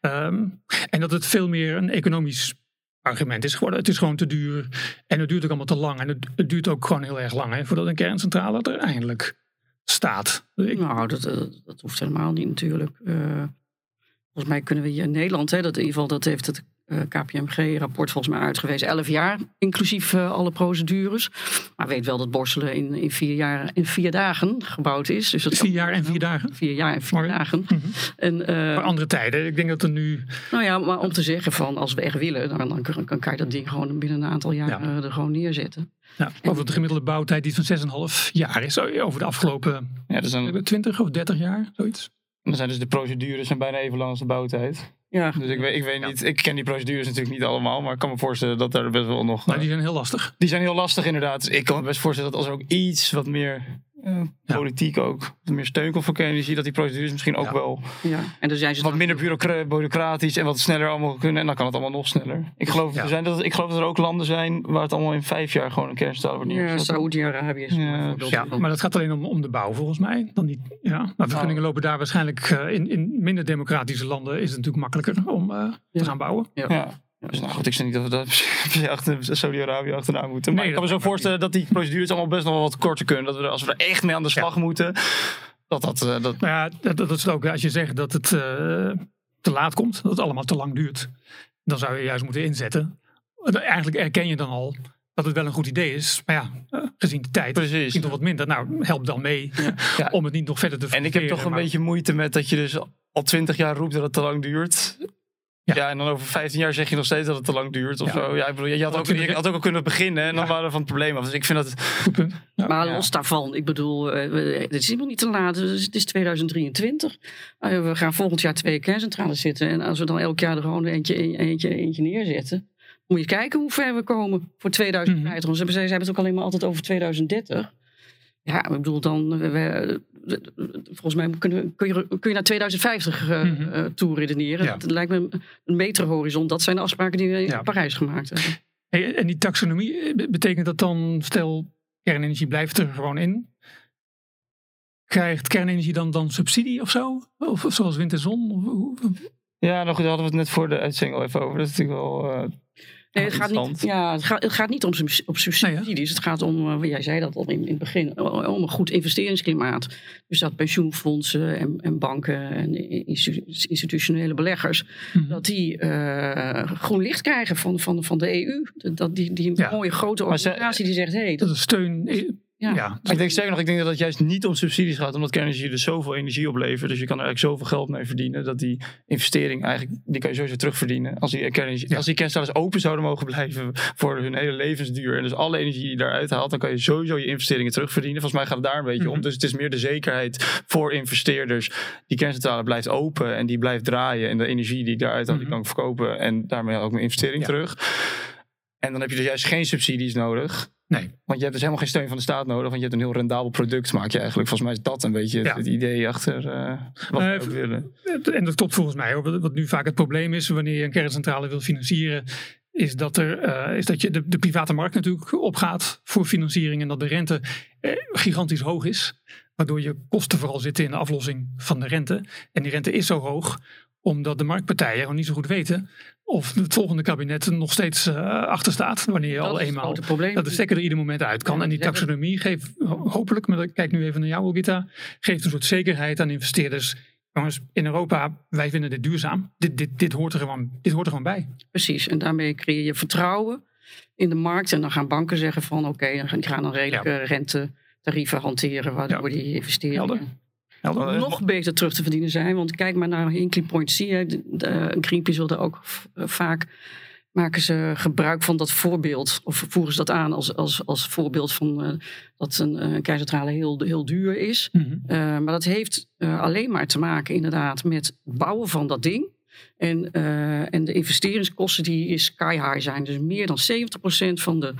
Ehm, en dat het veel meer een economisch argument is geworden. Het is gewoon te duur en het duurt ook allemaal te lang. En het, het duurt ook gewoon heel erg lang hè, voordat een kerncentrale er eindelijk staat. Ik- Nou, dat, eh, dat hoeft helemaal niet natuurlijk. Eh, volgens mij kunnen we hier in Nederland, hè, dat in ieder geval dat heeft het eh, KPMG-rapport volgens mij uitgewezen, 11 jaar, inclusief alle procedures. Maar weet wel dat Borselen in, in, vier, jaar, in vier dagen gebouwd is. Dus dat Vier jaar en vier dagen. Vier jaar en vier dagen. Mhm. En, Maar andere tijden. Ik denk dat er nu nou ja, maar om te zeggen van als we echt willen, dan, dan kan je dat ding gewoon binnen een aantal jaar Ja. er gewoon neerzetten. Ja, ik geloof dat de gemiddelde bouwtijd iets van 6,5 jaar is over de afgelopen Ja, dus dan, 20 of 30 jaar, zoiets. dan zijn dus de procedures zijn bijna even lang als de bouwtijd. Ja, Dus ik weet, ik weet Ja. niet, ik ken die procedures natuurlijk niet allemaal, maar ik kan me voorstellen dat er best wel nog. Maar eh, die zijn heel lastig. die zijn heel lastig inderdaad. Dus ik kan me best voorstellen dat als er ook iets wat meer eh, Ja. politiek ook, wat meer steun voor kernenergie, dat die procedures misschien ook Ja. wel ja. En dan zijn ze wat minder bureaucra- bureaucratisch en wat sneller allemaal kunnen. En dan kan het allemaal nog sneller. Ik geloof, Ja. er zijn dat, ik geloof dat er ook landen zijn waar het allemaal in vijf jaar gewoon een kerncentrale wordt Ja, neergezet. Saoedi-Arabië is een Ja, Ja, maar dat gaat alleen om, om de bouw volgens mij. Dan niet, ja. Maar vergunningen lopen daar waarschijnlijk eh, in, in minder democratische landen is het natuurlijk makkelijker om eh, te Ja. gaan bouwen. Ja. Dus nou goed, ik zeg niet dat we dat se achter Saudi-Arabië achterna moeten. Maar Nee, ik kan me zo voorstellen dat die procedures allemaal best nog wel wat korter kunnen. Dat we er, als we er echt mee aan de slag moeten, dat dat... eh, dat Nou ja, dat, dat is het ook. Als je zegt dat het eh, te laat komt, dat het allemaal te lang duurt, dan zou je juist moeten inzetten. Eigenlijk erken je dan al dat het wel een goed idee is. Maar ja, eh, gezien de tijd, Precies. misschien toch wat minder. Nou, help dan mee Ja. om het niet nog verder te En ik heb toch een maar- beetje moeite met dat je dus al twintig jaar roept dat het te lang duurt. Ja. en dan over 15 jaar zeg je nog steeds dat het te lang duurt of Ja. zo. Ja, ik bedoel, je had ook, je had ook al kunnen beginnen en dan Ja. waren we van het probleem af. Dus ik vind dat het... Goed punt. Ja. Maar Ja. los daarvan, ik bedoel, eh, het is helemaal niet te laat. Dus het is 2023. Eh, we gaan volgend jaar twee kerncentrales zitten. En als we dan elk jaar er gewoon eentje, eentje, eentje neerzetten. Moet je kijken hoe ver we komen voor 2050. Mhm. Want ze hebben, ze hebben het ook alleen maar altijd over 2030. Ja, ik bedoel dan, we- we- volgens mij kunnen, we- kun, je, kun je naar 2050 eh Mhm. eh, toe redeneren. Ja. Dat lijkt me een- meterhorizon. Dat zijn de afspraken die we in Ja. Parijs gemaakt hebben. Hey, en die taxonomie, eh, be- betekent dat dan, stel kernenergie blijft er gewoon in. Krijgt kernenergie dan, dan subsidie of zo? Of, of zoals wind en zon? Ja, goed, daar hadden we het net voor de uitzending al even over. Dat is natuurlijk wel... eh, Nee, het, gaat niet, ja, het, gaat, het gaat niet om, op subsidies. Nee, het gaat om, eh, jij zei dat al in, in het begin, om een goed investeringsklimaat. Dus dat pensioenfondsen en, en banken en institu- institutionele beleggers, Mhm. dat die eh, groen licht krijgen van, van, van de EU. Dat die, die Ja. mooie grote organisatie die zegt, hé, hey, Dat dat, is steun. Ja. Ik denk sterker nog, ik denk dat het juist niet om subsidies gaat, omdat kernenergie dus zoveel energie oplevert. Dus je kan er eigenlijk zoveel geld mee verdienen, dat die investering eigenlijk, die kan je sowieso terugverdienen. Als die, kernenergie, Ja. als die kerncentrales open zouden mogen blijven voor hun hele levensduur, en dus alle energie die je daaruit haalt, dan kan je sowieso je investeringen terugverdienen. Volgens mij gaat het daar een beetje Mhm. om. Dus het is meer de zekerheid voor investeerders. Die kerncentrale blijft open en die blijft draaien. En de energie die ik daaruit haal, die Mhm. kan ik verkopen. En daarmee ook mijn investering Ja. terug. En dan heb je dus juist geen subsidies nodig. Nee. Want je hebt dus helemaal geen steun van de staat nodig. Want je hebt een heel rendabel product, maak je eigenlijk. Volgens mij is dat een beetje het, Ja. het idee achter eh, wat we ook willen. En dat klopt volgens mij. hoor. Wat nu vaak het probleem is wanneer je een kerncentrale wil financieren, is dat, er, eh, is dat je de, de private markt natuurlijk opgaat voor financiering en dat de rente eh, gigantisch hoog is. Waardoor je kosten vooral zitten in de aflossing van de rente. En die rente is zo hoog omdat de marktpartijen gewoon niet zo goed weten of het volgende kabinet er nog steeds eh, achter staat. Wanneer je dat al eenmaal dat de stekker er ieder moment uit kan. Ja, en die taxonomie geeft ho- hopelijk, maar ik kijk nu even naar jou, Olgita, geeft een soort zekerheid aan investeerders. Jongens, in Europa, wij vinden dit duurzaam. Dit, dit, dit, hoort, er gewoon, dit hoort er gewoon bij. Precies, en daarmee creëer je vertrouwen in de markt. En dan gaan banken zeggen van oké, dan gaan- die gaan dan redelijke rentetarieven hanteren, waardoor Ja. die investeringen Helder. Helder. nog beter terug te verdienen zijn. Want kijk maar naar Hinkley Point C. hè. De- de- Greenpeace wil daar ook eh, vaak maken ze gebruik van dat voorbeeld. Of voeren ze dat aan als, als, als voorbeeld van eh, dat een eh, kerncentrale heel, heel duur is. Mhm. Eh, maar dat heeft eh, alleen maar te maken inderdaad met het bouwen van dat ding. En, eh, en de investeringskosten die is sky high zijn. Dus meer dan 70% van de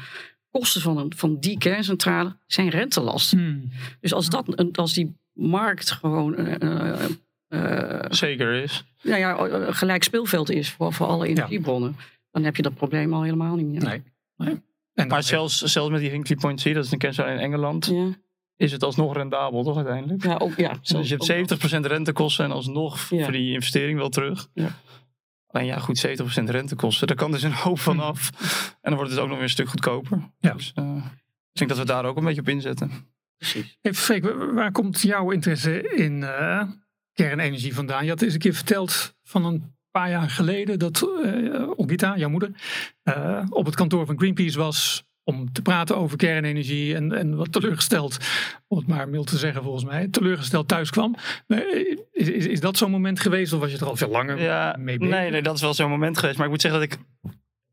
kosten van, een, van die kerncentrale zijn rentelast. Hmm. Dus als, dat, een- als die markt gewoon eh, eh, eh, Zeker is. nou ja, gelijk speelveld is voor, voor alle energiebronnen, dan heb je dat probleem al helemaal niet meer. Nee. nee. En Maar zelfs, zelfs met die Hinkley Point C, dat is een kerncentrale in Engeland, Ja, is het alsnog rendabel, toch uiteindelijk? ja, ook, ja Dus je hebt 70% rentekosten en alsnog Ja. voor die investering wel terug. Ja. Alleen ja, goed, 70% rentekosten. Daar kan dus een hoop van af. En dan wordt het dus ook nog weer een stuk goedkoper. Ja. Dus eh, ik denk dat we daar ook een beetje op inzetten. Precies. Even Freek, wa- waar komt jouw interesse in eh, kernenergie vandaan? Je had eens een keer verteld van een paar jaar geleden dat eh Olgita, jouw moeder, eh, op het kantoor van Greenpeace was om te praten over kernenergie en, en wat teleurgesteld, om het maar mild te zeggen volgens mij, teleurgesteld thuis kwam. Is, is, is dat zo'n moment geweest of was je er al veel langer Ja, mee bezig? nee, nee, dat is wel zo'n moment geweest. Maar ik moet zeggen dat ik...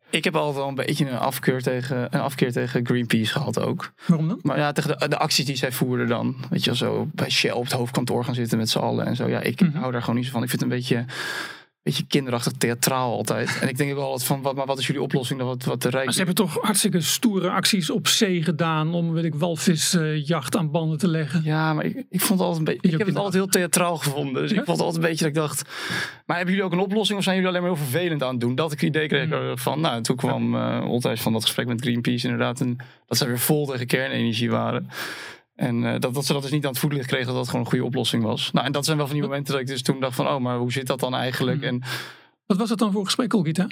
Ik heb altijd wel een beetje een afkeer tegen, een afkeer tegen Greenpeace gehad ook. Waarom dan? Maar ja, tegen de, de acties die zij voerden dan. Weet je wel, zo bij Shell op het hoofdkantoor gaan zitten met z'n allen en zo. Ja, ik Mhm. hou daar gewoon niet zo van. Ik vind het een beetje, beetje kinderachtig theatraal altijd. En ik denk ook wel altijd van, wat, maar wat is jullie oplossing dan? Wat, wat de rijk... Maar ze hebben toch hartstikke stoere acties op zee gedaan om, weet ik, walvisjacht aan banden te leggen. Ja, maar ik, ik vond het altijd een beetje. Ik heb het altijd heel theatraal gevonden. Dus Ja? ik vond het altijd een beetje dat ik dacht. Maar hebben jullie ook een oplossing of zijn jullie alleen maar heel vervelend aan het doen? Dat ik het idee kreeg Hmm. eh, van. Nou, toen kwam eh Olthijs van dat gesprek met Greenpeace inderdaad. En dat ze weer vol tegen kernenergie waren. En eh, dat, dat ze dat dus niet aan het voetlicht kregen dat dat gewoon een goede oplossing was. Nou, en dat zijn wel van die momenten dat ik dus toen dacht van, oh, maar hoe zit dat dan eigenlijk? Hmm. En Wat was het dan voor gesprek, Olgita?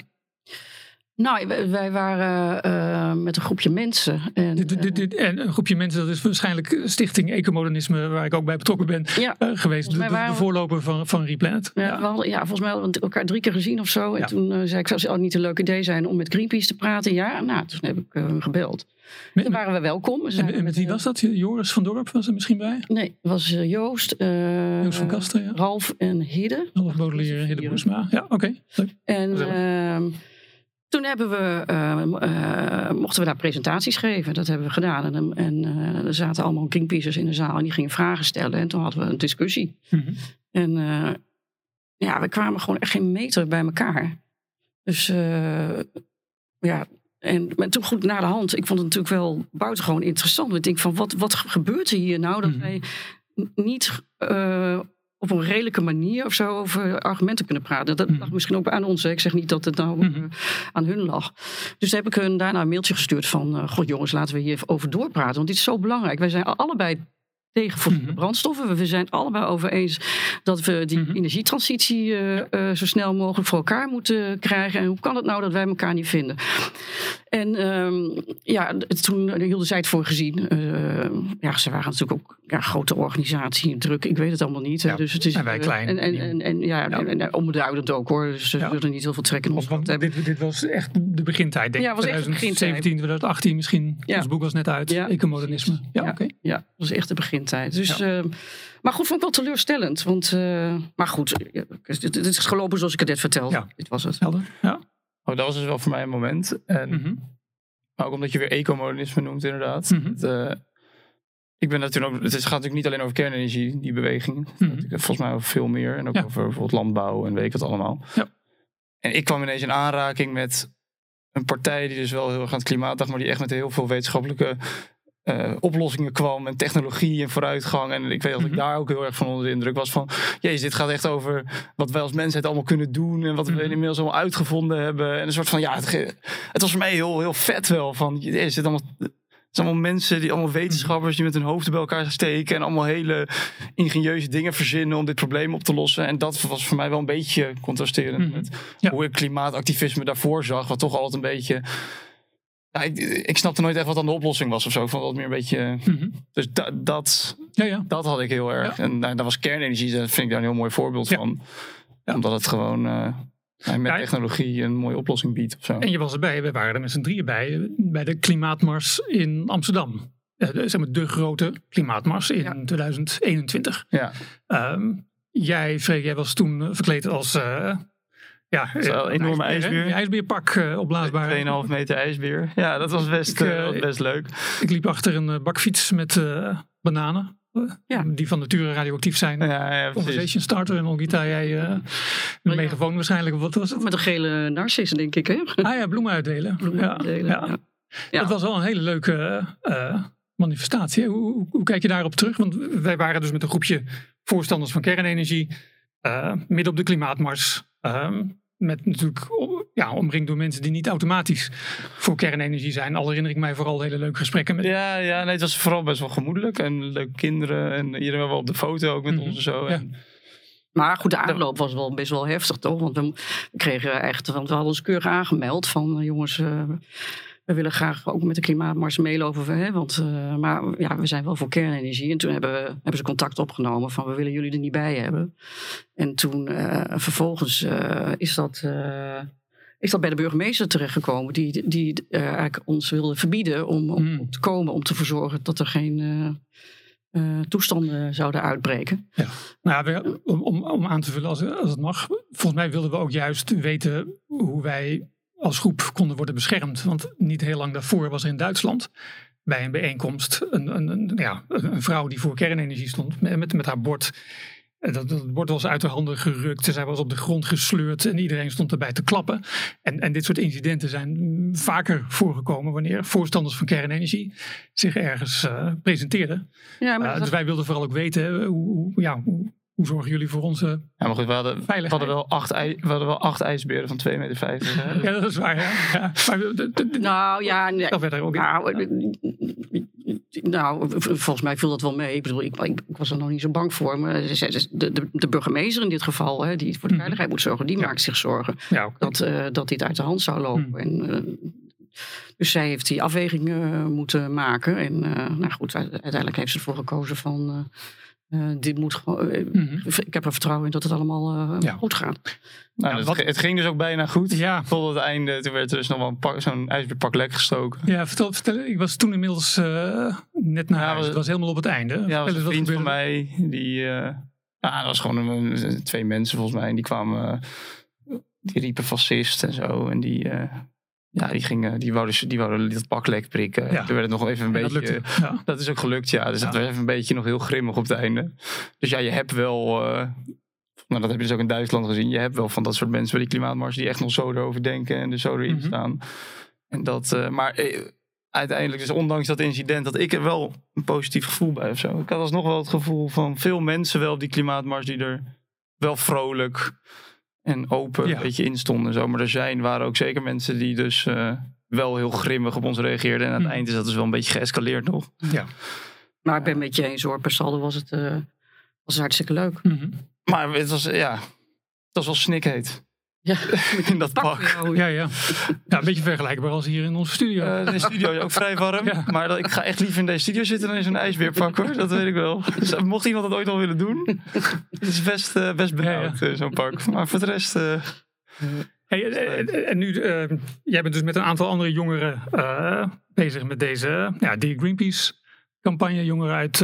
Nou, wij, wij waren. Ehm, met een groepje mensen. En, Dit, dit, dit, en een groepje mensen, dat is waarschijnlijk Stichting Ecomodernisme, waar ik ook bij betrokken ben Ja. eh, geweest. De, de- voorloper van, van Replanet. Ja, Ja. we hadden- ja, volgens mij hadden we elkaar drie keer gezien of zo. En Ja. toen eh, zei ik, zou het niet een leuk idee zijn om met Greenpeace te praten? Ja, nou, toen heb ik eh, gebeld. Met, Toen waren we welkom. We en, met wie eh, was dat? Joris van Dorp was er misschien bij? Nee, het was eh, Joost, eh, Joost van Kasten, ja. Ralf en Hidde. Half Baudelaire en Hidde Boersma. Ja, oké. En ehm, toen hebben we, eh, eh, mochten we daar presentaties geven. Dat hebben we gedaan. En, en eh, er zaten allemaal Greenpeacers in de zaal en die gingen vragen stellen. En toen hadden we een discussie. Mhm. En eh, ja, we kwamen gewoon echt geen meter bij elkaar. Dus ja, en maar toen goed naar de hand. Ik vond het natuurlijk wel buitengewoon interessant. Ik denk van, wat, wat gebeurt er hier nou? Dat Mhm. wij niet op een redelijke manier of zo over argumenten kunnen praten. Dat Mhm. lag misschien ook aan ons. Hè. Ik zeg niet dat het nou Mhm. eh, aan hun lag. Dus heb ik hun daarna een mailtje gestuurd van... eh, God jongens, laten we hier over doorpraten. Want dit is zo belangrijk. Wij zijn allebei tegen fossiele Mhm. brandstoffen. We- zijn allebei over eens dat we die Mhm. energietransitie eh, eh, zo snel mogelijk voor elkaar moeten krijgen. En hoe kan het nou dat wij elkaar niet vinden? En ehm, ja, toen hielden zij het voor gezien. Eh, ja, ze waren natuurlijk ook ja, grote organisatie, druk. Ik weet het allemaal niet. Ja, Dus het is, en wij eh, klein. En, en, en, en ja, Ja. En, en onbeduidend ook hoor. Dus ze zullen niet heel veel trek in ons Want, dit, dit was echt de begintijd, denk ik. Ja, was echt de begintijd. 2017, 2018 misschien. Ja. Ons boek was net uit. Ecomodernisme. Ja, Ja. oké. Ja, dat was echt de begintijd. Dus, eh, maar goed, vond ik wel teleurstellend. Want, eh, maar goed, het, het is gelopen zoals ik het net vertelde. Ja. Dit was het. Helder. Ja. Oh, dat was dus wel voor mij een moment. En, Mhm. Maar ook omdat je weer ecomodernisme noemt, inderdaad. Mhm. Het, eh, ik ben natuurlijk ook, het is- gaat natuurlijk niet alleen over kernenergie, die beweging. Mhm. Volgens mij over veel meer. En ook Ja. over bijvoorbeeld landbouw en weet ik wat allemaal. Ja. En ik kwam ineens in aanraking met een partij die dus wel heel erg aan het klimaat dacht, maar die echt met heel veel wetenschappelijke eh, oplossingen kwam en technologie en vooruitgang. En ik weet dat Mhm. ik daar ook heel erg van onder de indruk was van, jezus, dit gaat echt over wat wij als mensheid allemaal kunnen doen en wat we Mhm. inmiddels allemaal uitgevonden hebben. En een soort van, ja, het, het was voor mij heel, heel vet wel van, jezus, het, zit allemaal, het zijn allemaal mensen, die allemaal wetenschappers die met hun hoofden bij elkaar steken en allemaal hele ingenieuze dingen verzinnen om dit probleem op te lossen. En dat was voor mij wel een beetje contrasterend Mhm. met Ja. hoe ik klimaatactivisme daarvoor zag, wat toch altijd een beetje... Ja, ik, ik snapte nooit echt wat dan de oplossing was of zo. Vond dat meer een beetje... Mhm. Dus da- dat, Ja, ja. dat had ik heel erg. En nou, daar was kernenergie, dat vind ik daar een heel mooi voorbeeld van. Ja. Omdat het gewoon eh, met technologie een mooie oplossing biedt of zo. En je was erbij, we waren er met z'n drieën bij, eh, bij de klimaatmars in Amsterdam. Eh, de- zeg maar de grote klimaatmars in Ja. 2021. Ja, Ehm, jij, Freek, jij was toen eh, verkleed als... eh ja, eh, een enorme ijsbeer. Een ijsbeerpak uh, opblaasbaar. 2,5 meter ijsbeer. Ja, dat was best, Ik, eh, eh, best leuk. Ik liep achter een eh, bakfiets met eh, bananen. eh, Ja. Die van nature radioactief zijn. Ja. Conversation starter en Olgita, jij eh een ja. megafoon waarschijnlijk. of Wat was het? Met een gele narcis, denk ik. Hè? Ah ja, bloemen uitdelen. Bloemen ja, uitdelen, ja. ja. Ja. Dat was wel een hele leuke eh, manifestatie. Hoe, hoe, hoe kijk je daarop terug? Want wij waren dus met een groepje voorstanders van kernenergie. eh, midden op de klimaatmars. Ehm, met natuurlijk ja, omringd door mensen die niet automatisch voor kernenergie zijn. Al herinner ik mij vooral hele leuke gesprekken met. Ja, ja nee, het was vooral best wel gemoedelijk. En leuke kinderen. En iedereen wel op de foto ook met Mhm. ons en zo. Ja. En, Maar goed, de aanloop was wel best wel heftig, toch? Want we, we kregen echt, want we hadden ons keurig aangemeld van eh, jongens, eh, we willen graag ook met de klimaatmars meelopen. Hè? Want, eh, maar ja, we zijn wel voor kernenergie. En toen hebben, we, hebben ze contact opgenomen van we willen jullie er niet bij hebben. En toen eh, vervolgens eh, is dat. is dat bij de burgemeester terechtgekomen, die, die eigenlijk ons wilde verbieden om, om Hmm. te komen om te verzorgen dat er geen toestanden zouden uitbreken. Nou, we- om, om, om aan te vullen als, als het mag. Volgens mij wilden we ook juist weten hoe wij als groep konden worden beschermd. Want niet heel lang daarvoor was er in Duitsland bij een bijeenkomst een, een, een, ja, een vrouw die voor kernenergie stond met, met, haar bord. Dat, dat bord was uit de handen gerukt. Zij was op de grond gesleurd en iedereen stond erbij te klappen. En, en dit soort incidenten zijn vaker voorgekomen wanneer voorstanders van kernenergie zich ergens eh, presenteerden. Ja, maar Uh, dat- dus wij wilden vooral ook weten, hoe, hoe- ja, hoe, hoe zorgen jullie voor onze... ja, maar goed, we hadden, we Veiligheid. hadden, wel, acht we hadden wel acht ijsberen van 2,50 meter. hè. Ja, dat is waar, ja. ja. Maar, Nou ja, nee. Stel verder ook. Nou, eh, nou, volgens mij viel dat wel mee. Ik bedoel, ik, ik, ik was er nog niet zo bang voor. Maar de, de, de burgemeester in dit geval, hè, die voor de Mhm. veiligheid moet zorgen, die Ja. maakt zich zorgen ja, dat, eh, dat dit uit de hand zou lopen. Mhm. En, eh, dus zij heeft die afweging eh, moeten maken. En uh, nou goed, uiteindelijk heeft ze ervoor gekozen van... Uh, dit moet gewoon. Mm -hmm. Ik heb er vertrouwen in dat het allemaal ja. goed gaat. Nou, ja, het, het, ging dus ook bijna goed. Ja. Tot het einde. Toen werd er dus nog wel zo'n ijsbeerpak lek gestoken. Ja, vertel, vertel. Ik was toen inmiddels net naar ja, huis. Het was helemaal op het einde. Ja, was een vriend van mij. Die, ja, dat was gewoon een, twee mensen volgens mij. En die kwamen die riepen fascist en zo. En die, uh, ja, die, gingen, die, wouden, die wouden dat pak lek prikken. Ja. Toen werd het nog even een beetje. Dat, ja. dat, is ook gelukt, ja. Dus ja. dat was even een beetje nog heel grimmig op het einde. Dus ja, je hebt wel. Uh, nou, dat heb je dus ook in Duitsland gezien. Je hebt wel van dat soort mensen bij die klimaatmars die echt nog zo erover denken en er zo erin mm -hmm. staan. En dat, uh, maar uiteindelijk, dus ondanks dat incident, dat ik er wel een positief gevoel bij of zo. Ik had alsnog wel het gevoel van veel mensen wel op die klimaatmars die er wel vrolijk en open een beetje instonden. Zo. Maar er zijn, waren ook zeker mensen die dus uh, wel heel grimmig op ons reageerden. En aan het mm. eind is dat dus wel een beetje geëscaleerd nog. Ja. Maar ik ben met je eens hoor. Per saldo was het, uh, was hartstikke leuk. Mm -hmm. Maar het was, ja, het was wel snikheet. Ja, in dat pak. Ja, ja. ja, een beetje vergelijkbaar als hier in onze studio. Uh, de studio is ook vrij warm. Ja. Maar dat, ik ga echt liever in deze studio zitten dan in zo'n ijsbeerpak hoor. Dat weet ik wel. Dus, mocht iemand dat ooit al willen doen. Het is best, uh, best benauwd, ja, ja. zo'n pak. Maar voor de rest... Uh, Hey, en nu, jij bent dus met een aantal andere jongeren bezig met deze, ja, die Greenpeace campagne. Jongeren uit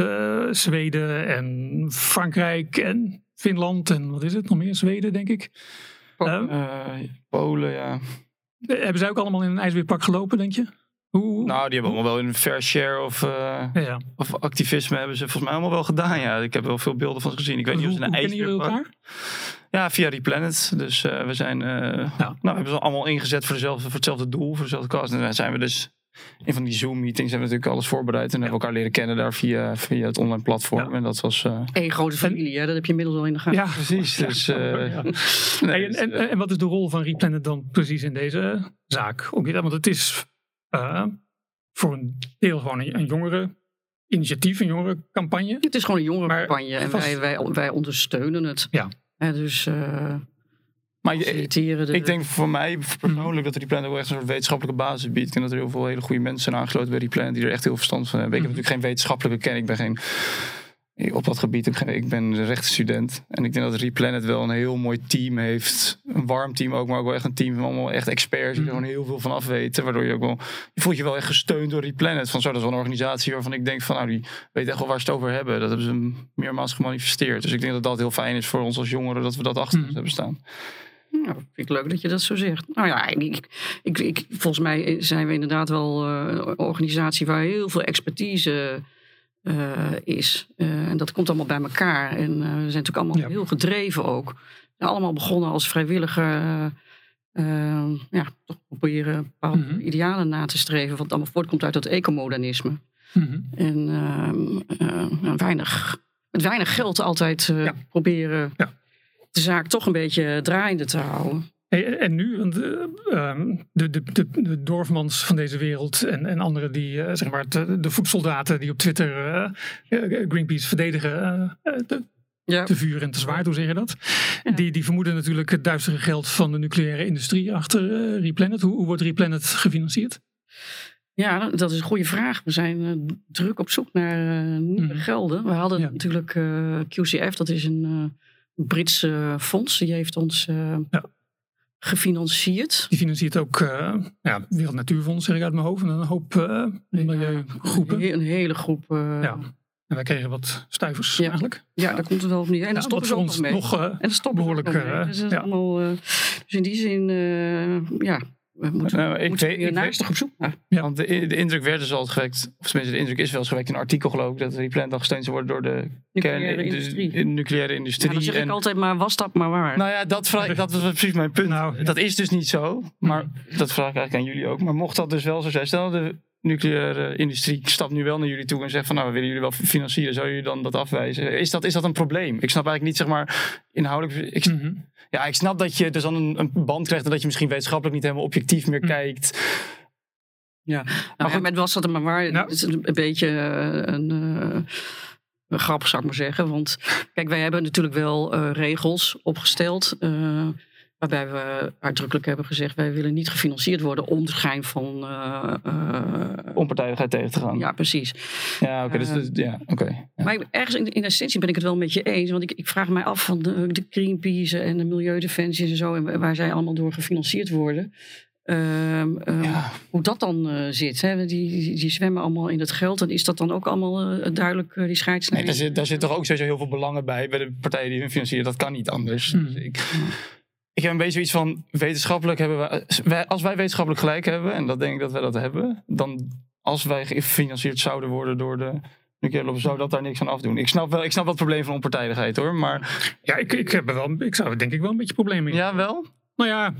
Zweden en Frankrijk en Finland en wat is het nog meer? Zweden, denk ik. Uh, Polen, ja. Hebben zij ook allemaal in een ijsweerpak gelopen, denk je? Hoe, nou, die hebben allemaal wel een fair share of, uh, ja. of activisme hebben ze volgens mij allemaal wel gedaan. Ja, ik heb wel veel beelden van ze gezien. Ik weet niet of ze een? Ja, via Replanet. Dus uh, we zijn, uh, ja. nou, hebben ze allemaal ingezet voor, dezelfde, voor hetzelfde doel, voor dezelfde kast. En dan zijn we dus in van die Zoom-meetings hebben we natuurlijk alles voorbereid. En hebben we elkaar leren kennen daar via, via het online platform. Ja. En dat was... Uh... Eén grote familie, hè? dat heb je inmiddels al in de gaten. Ja, precies. Dus, uh... nee, en, en, en, wat is de rol van Replanet dan precies in deze zaak? Ook, want het is uh, voor een deel gewoon een, een jongere initiatief, een jongere campagne. Het is gewoon een jongere campagne en vast... wij, wij, wij ondersteunen het. Ja. dus... Maar je, ik denk voor mij persoonlijk dat Replan ook echt een soort wetenschappelijke basis biedt. En dat er heel veel hele goede mensen zijn aangesloten bij Replan die er echt heel verstand van hebben. Ik heb mhm. natuurlijk geen wetenschappelijke kennis. Ik ben geen op dat gebied, ik ben een rechtsstudent. En ik denk dat Replanet wel een heel mooi team heeft. Een warm team ook, maar ook wel echt een team van allemaal echt experts die er gewoon heel veel van af weten. Waardoor je ook wel, je voelt je wel echt gesteund door Replanet. Van zo, dat is wel een organisatie waarvan ik denk van, nou, die weet echt wel waar ze het over hebben. Dat hebben ze meermaals gemanifesteerd. Dus ik denk dat dat heel fijn is voor ons als jongeren, dat we dat achter ons mhm. hebben staan. Nou, vind ik leuk dat je dat zo zegt. Nou ja, ik, ik, ik volgens mij zijn we inderdaad wel uh, een organisatie waar heel veel expertise uh, is. Uh, en dat komt allemaal bij elkaar. En we zijn natuurlijk allemaal ja. heel gedreven ook. Allemaal begonnen als vrijwilliger. ja, toch proberen bepaalde mm -hmm. idealen na te streven. Wat allemaal voortkomt uit dat ecomodernisme. Mm -hmm. En weinig, met weinig geld altijd ja. proberen... Ja de zaak toch een beetje draaiende te houden. Hey, en nu, want, uh, de, de, de, de Dorfmans van deze wereld en, en anderen die, uh, zeg maar, de, de voedsoldaten die op Twitter uh, Greenpeace verdedigen, te, ja. te vuur en te zwaar, hoe zeg je dat? Ja. Die, die vermoeden natuurlijk het duistere geld van de nucleaire industrie achter Replanet. Hoe, hoe wordt Replanet gefinancierd? Ja, dat is een goede vraag. We zijn druk op zoek naar nieuwe mm. gelden. We hadden ja. natuurlijk QCF, dat is een Britse fonds. Die heeft ons ja. gefinancierd. Die financiert ook uh, ja, Wereld Natuurfonds, zeg ik uit mijn hoofd. En een hoop uh, milieugroepen. Een, een hele groep. ja. En wij kregen wat stuivers ja. eigenlijk. Ja, daar komt het wel op neer. En dat stoppen voor ons mee. nog en behoorlijk. Dus, ja. dus in die zin, ja, we moeten, nou, ik moeten weet, ik op zoek Ja. Want de, de, indruk werd dus al gewekt, of tenminste de indruk is wel eens gewekt in een artikel geloof ik, dat die plant al gesteund zou worden door de nucleaire industrie. De, nucleaire industrie. Ja, dat zeg ik altijd, maar was dat maar waar? Nou ja, dat, vraag, dat was precies mijn punt. Nou, dat is dus niet zo, maar dat vraag ik eigenlijk aan jullie ook. Maar mocht dat dus wel zo zijn, stel de nucleaire industrie stapt nu wel naar jullie toe en zegt van nou, we willen jullie wel financieren, zou jullie dan dat afwijzen? Is dat, is dat een probleem? Ik snap eigenlijk niet, zeg maar, inhoudelijk. Ik, mm -hmm. Ja, ik snap dat je dus dan een, een, band krijgt en dat je misschien wetenschappelijk niet helemaal objectief meer mm. kijkt. Ja, nou, met was dat maar waar. Het is een, een beetje een, een, grap, zou ik maar zeggen. Want kijk, wij hebben natuurlijk wel uh, regels opgesteld. Uh, Waarbij we uitdrukkelijk hebben gezegd, wij willen niet gefinancierd worden om de schijn van... Uh, Onpartijdigheid tegen te gaan. Ja, precies. Ja, oké. dus, dus, ja, oké. ja. Maar ergens in, in essentie ben ik het wel met je eens. Want ik, ik vraag mij af van de, de Greenpeace en de Milieudefensie en zo... En waar zij allemaal door gefinancierd worden... Um, um, Ja. Hoe dat dan uh, zit. Hè? Die, die, die, zwemmen allemaal in het geld. En is dat dan ook allemaal uh, duidelijk, uh, die scheidslijn? Nee, daar, zit, daar zit toch ook sowieso heel veel belangen bij. Bij de partijen die hun financieren. Dat kan niet anders. Hmm. Dus ik, ik heb een beetje zoiets van. Wetenschappelijk hebben we. Wij, als wij wetenschappelijk gelijk hebben. En dat denk ik dat wij dat hebben. Dan als wij gefinancierd zouden worden door de. Nuclear zou dat daar niks aan afdoen. Ik snap wel, ik snap wel het probleem van onpartijdigheid hoor. Maar Ja, ik, ik, heb wel, ik zou denk ik wel een beetje problemen in. ja, wel. Nou ja,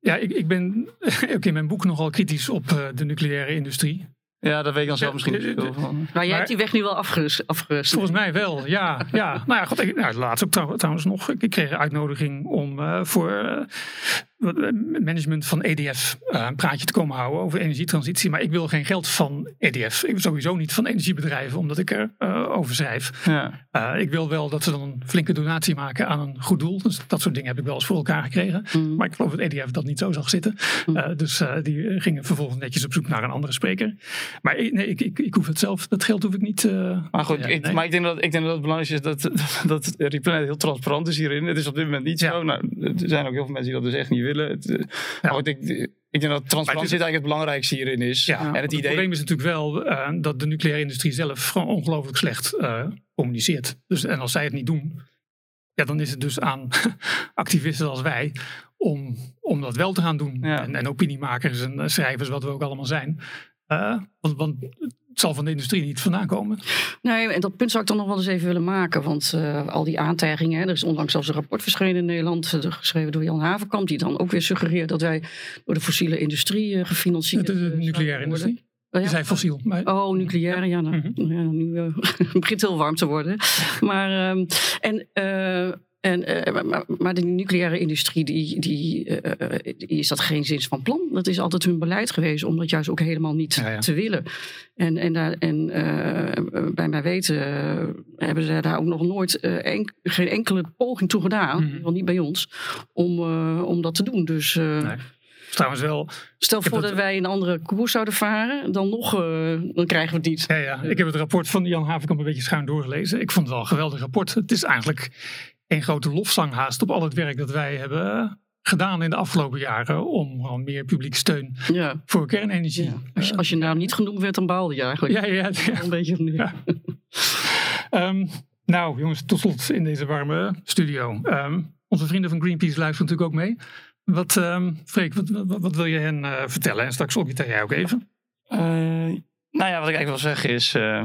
ja ik, ik ben ook in mijn boek nogal kritisch op uh, de nucleaire industrie. Ja, dat weet ik dan zelf Ja, misschien niet veel van. Maar jij hebt die weg nu wel afgerust. afgerust. Volgens mij wel, ja. ja. Nou ja, god, ik, nou, laatst ook trouw- trouwens nog. Ik, kreeg een uitnodiging om eh, voor eh, management van EDF eh, een praatje te komen houden over energietransitie. Maar ik wil geen geld van EDF. Ik wil sowieso niet van energiebedrijven, omdat ik er eh, over schrijf. Ja. Eh, ik wil wel dat ze dan een flinke donatie maken aan een goed doel. Dus dat soort dingen heb ik wel eens voor elkaar gekregen. Mm. Maar ik geloof dat EDF dat niet zo zag zitten. Eh, dus eh, die eh, gingen vervolgens netjes op zoek naar een andere spreker. Maar ik- nee, ik, ik, ik hoef het zelf, dat geld hoef ik niet. eh, Maar goed, ja, ik, nee. maar ik denk, dat, ik denk dat het belangrijk is dat, dat Replanet heel transparant is hierin. Het is op dit moment niet Ja. zo. Nou, er zijn ook heel veel mensen die dat dus echt niet willen. Het, eh, maar goed, ik, ik denk dat transparantie eigenlijk het belangrijkste hierin is. Ja, en het het idee... probleem is natuurlijk wel eh, dat de nucleaire industrie zelf ongelooflijk slecht eh, communiceert. Dus, en als zij het niet doen, ja, dan is het dus aan activisten als wij om, om dat wel te gaan doen. Ja. En, en opiniemakers en schrijvers, wat we ook allemaal zijn. Want, want het zal van de industrie niet vandaan komen. Nee, en dat punt zou ik dan nog wel eens even willen maken. Want eh, al die aantijgingen, er is onlangs zelfs een rapport verschenen in Nederland, eh, geschreven door Jan Havenkamp, die dan ook weer suggereert dat wij door de fossiele industrie eh, gefinancierd De, de, nucleaire worden. industrie. Oh, Die ja. zijn fossiel. Maar, Oh, nucleaire, ja. Nou, ja nu eh, het begint heel warm te worden. Maar, ehm, en, en, eh, maar, maar de nucleaire industrie, die, die, eh, die is dat geen zins van plan. Dat is altijd hun beleid geweest, om dat juist ook helemaal niet Ja, ja. te willen. En, en, daar, en eh, bij mij weten hebben ze daar ook nog nooit enk- geen enkele poging toe gedaan, Mhm. geval niet bij ons, om, om dat te doen. Dus Nee. trouwens wel, stel voor dat- dat wij een andere koers zouden varen, dan nog, dan krijgen we het niet. Ja, ja, ik heb het rapport van Jan Havenkamp een beetje schuin doorgelezen. Ik vond het wel een geweldig rapport. Het is eigenlijk een grote lofzang haast op al het werk dat wij hebben gedaan in de afgelopen jaren om gewoon meer publieke steun Ja. voor kernenergie. Ja. Als, je, als je nou niet genoemd werd, dan baalde je eigenlijk. Ja, ja, ja. Een beetje opnieuw. Ja. Ehm, nou, jongens, tot slot in deze warme studio. Ehm, onze vrienden van Greenpeace luisteren natuurlijk ook mee. Wat, ehm Freek, wat, wat, wat wil je hen eh, vertellen? En straks Olgita, jij ook even. Eh, nou ja, wat ik eigenlijk wil zeggen is... eh,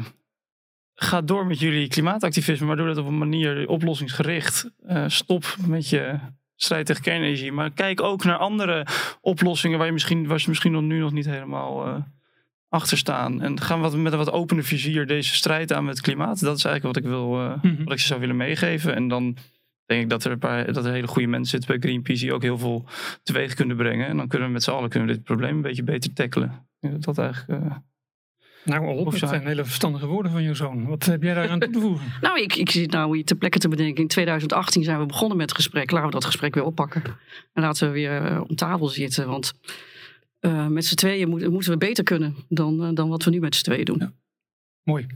ga door met jullie klimaatactivisme, maar doe dat op een manier oplossingsgericht. Eh, stop met je strijd tegen kernenergie. Maar kijk ook naar andere oplossingen waar je misschien, waar ze misschien nog nu nog niet helemaal eh, achter staan. En ga wat, met een wat opener vizier deze strijd aan met klimaat. Dat is eigenlijk wat ik, wil, eh, Mhm. wat ik ze zou willen meegeven. En dan denk ik dat er, een paar, dat er hele goede mensen zitten bij Greenpeace die ook heel veel teweeg kunnen brengen. En dan kunnen we met z'n allen kunnen we dit probleem een beetje beter tackelen. Dat eigenlijk... Nou, Of dat zijn hele verstandige woorden van je zoon. Wat heb jij daar aan toe te voegen? Nou, ik, ik zit nou hier ter plekke te bedenken. In 2018 zijn we begonnen met het gesprek. Laten we dat gesprek weer oppakken. En laten we weer eh, om tafel zitten. Want eh, met z'n tweeën moet- moeten we beter kunnen dan, eh, dan wat we nu met z'n tweeën doen. Ja. Mooi.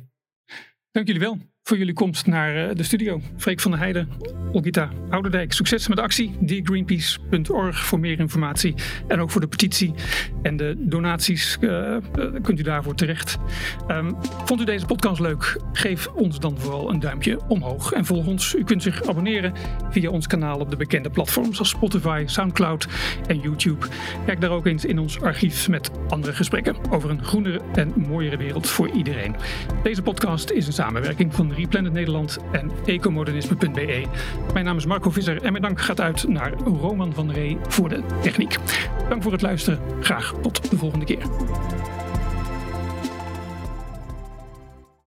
Dank jullie wel voor jullie komst naar eh, de studio. Freek van der Heijden, Olgita Ouderdijk. Succes met actie. thegreenpeace.org voor meer informatie. En ook voor de petitie en de donaties eh, eh, kunt u daarvoor terecht. Ehm, vond u deze podcast leuk? Geef ons dan vooral een duimpje omhoog. En volg ons. U kunt zich abonneren via ons kanaal op de bekende platforms als Spotify, Soundcloud en YouTube. Kijk daar ook eens in ons archief met andere gesprekken over een groenere en mooiere wereld voor iedereen. Deze podcast is een samenwerking van Replanet Nederland en ecomodernisme.be. Mijn naam is Marco Visser en mijn dank gaat uit naar Roman van Ree voor de techniek. Dank voor het luisteren. Graag tot de volgende keer.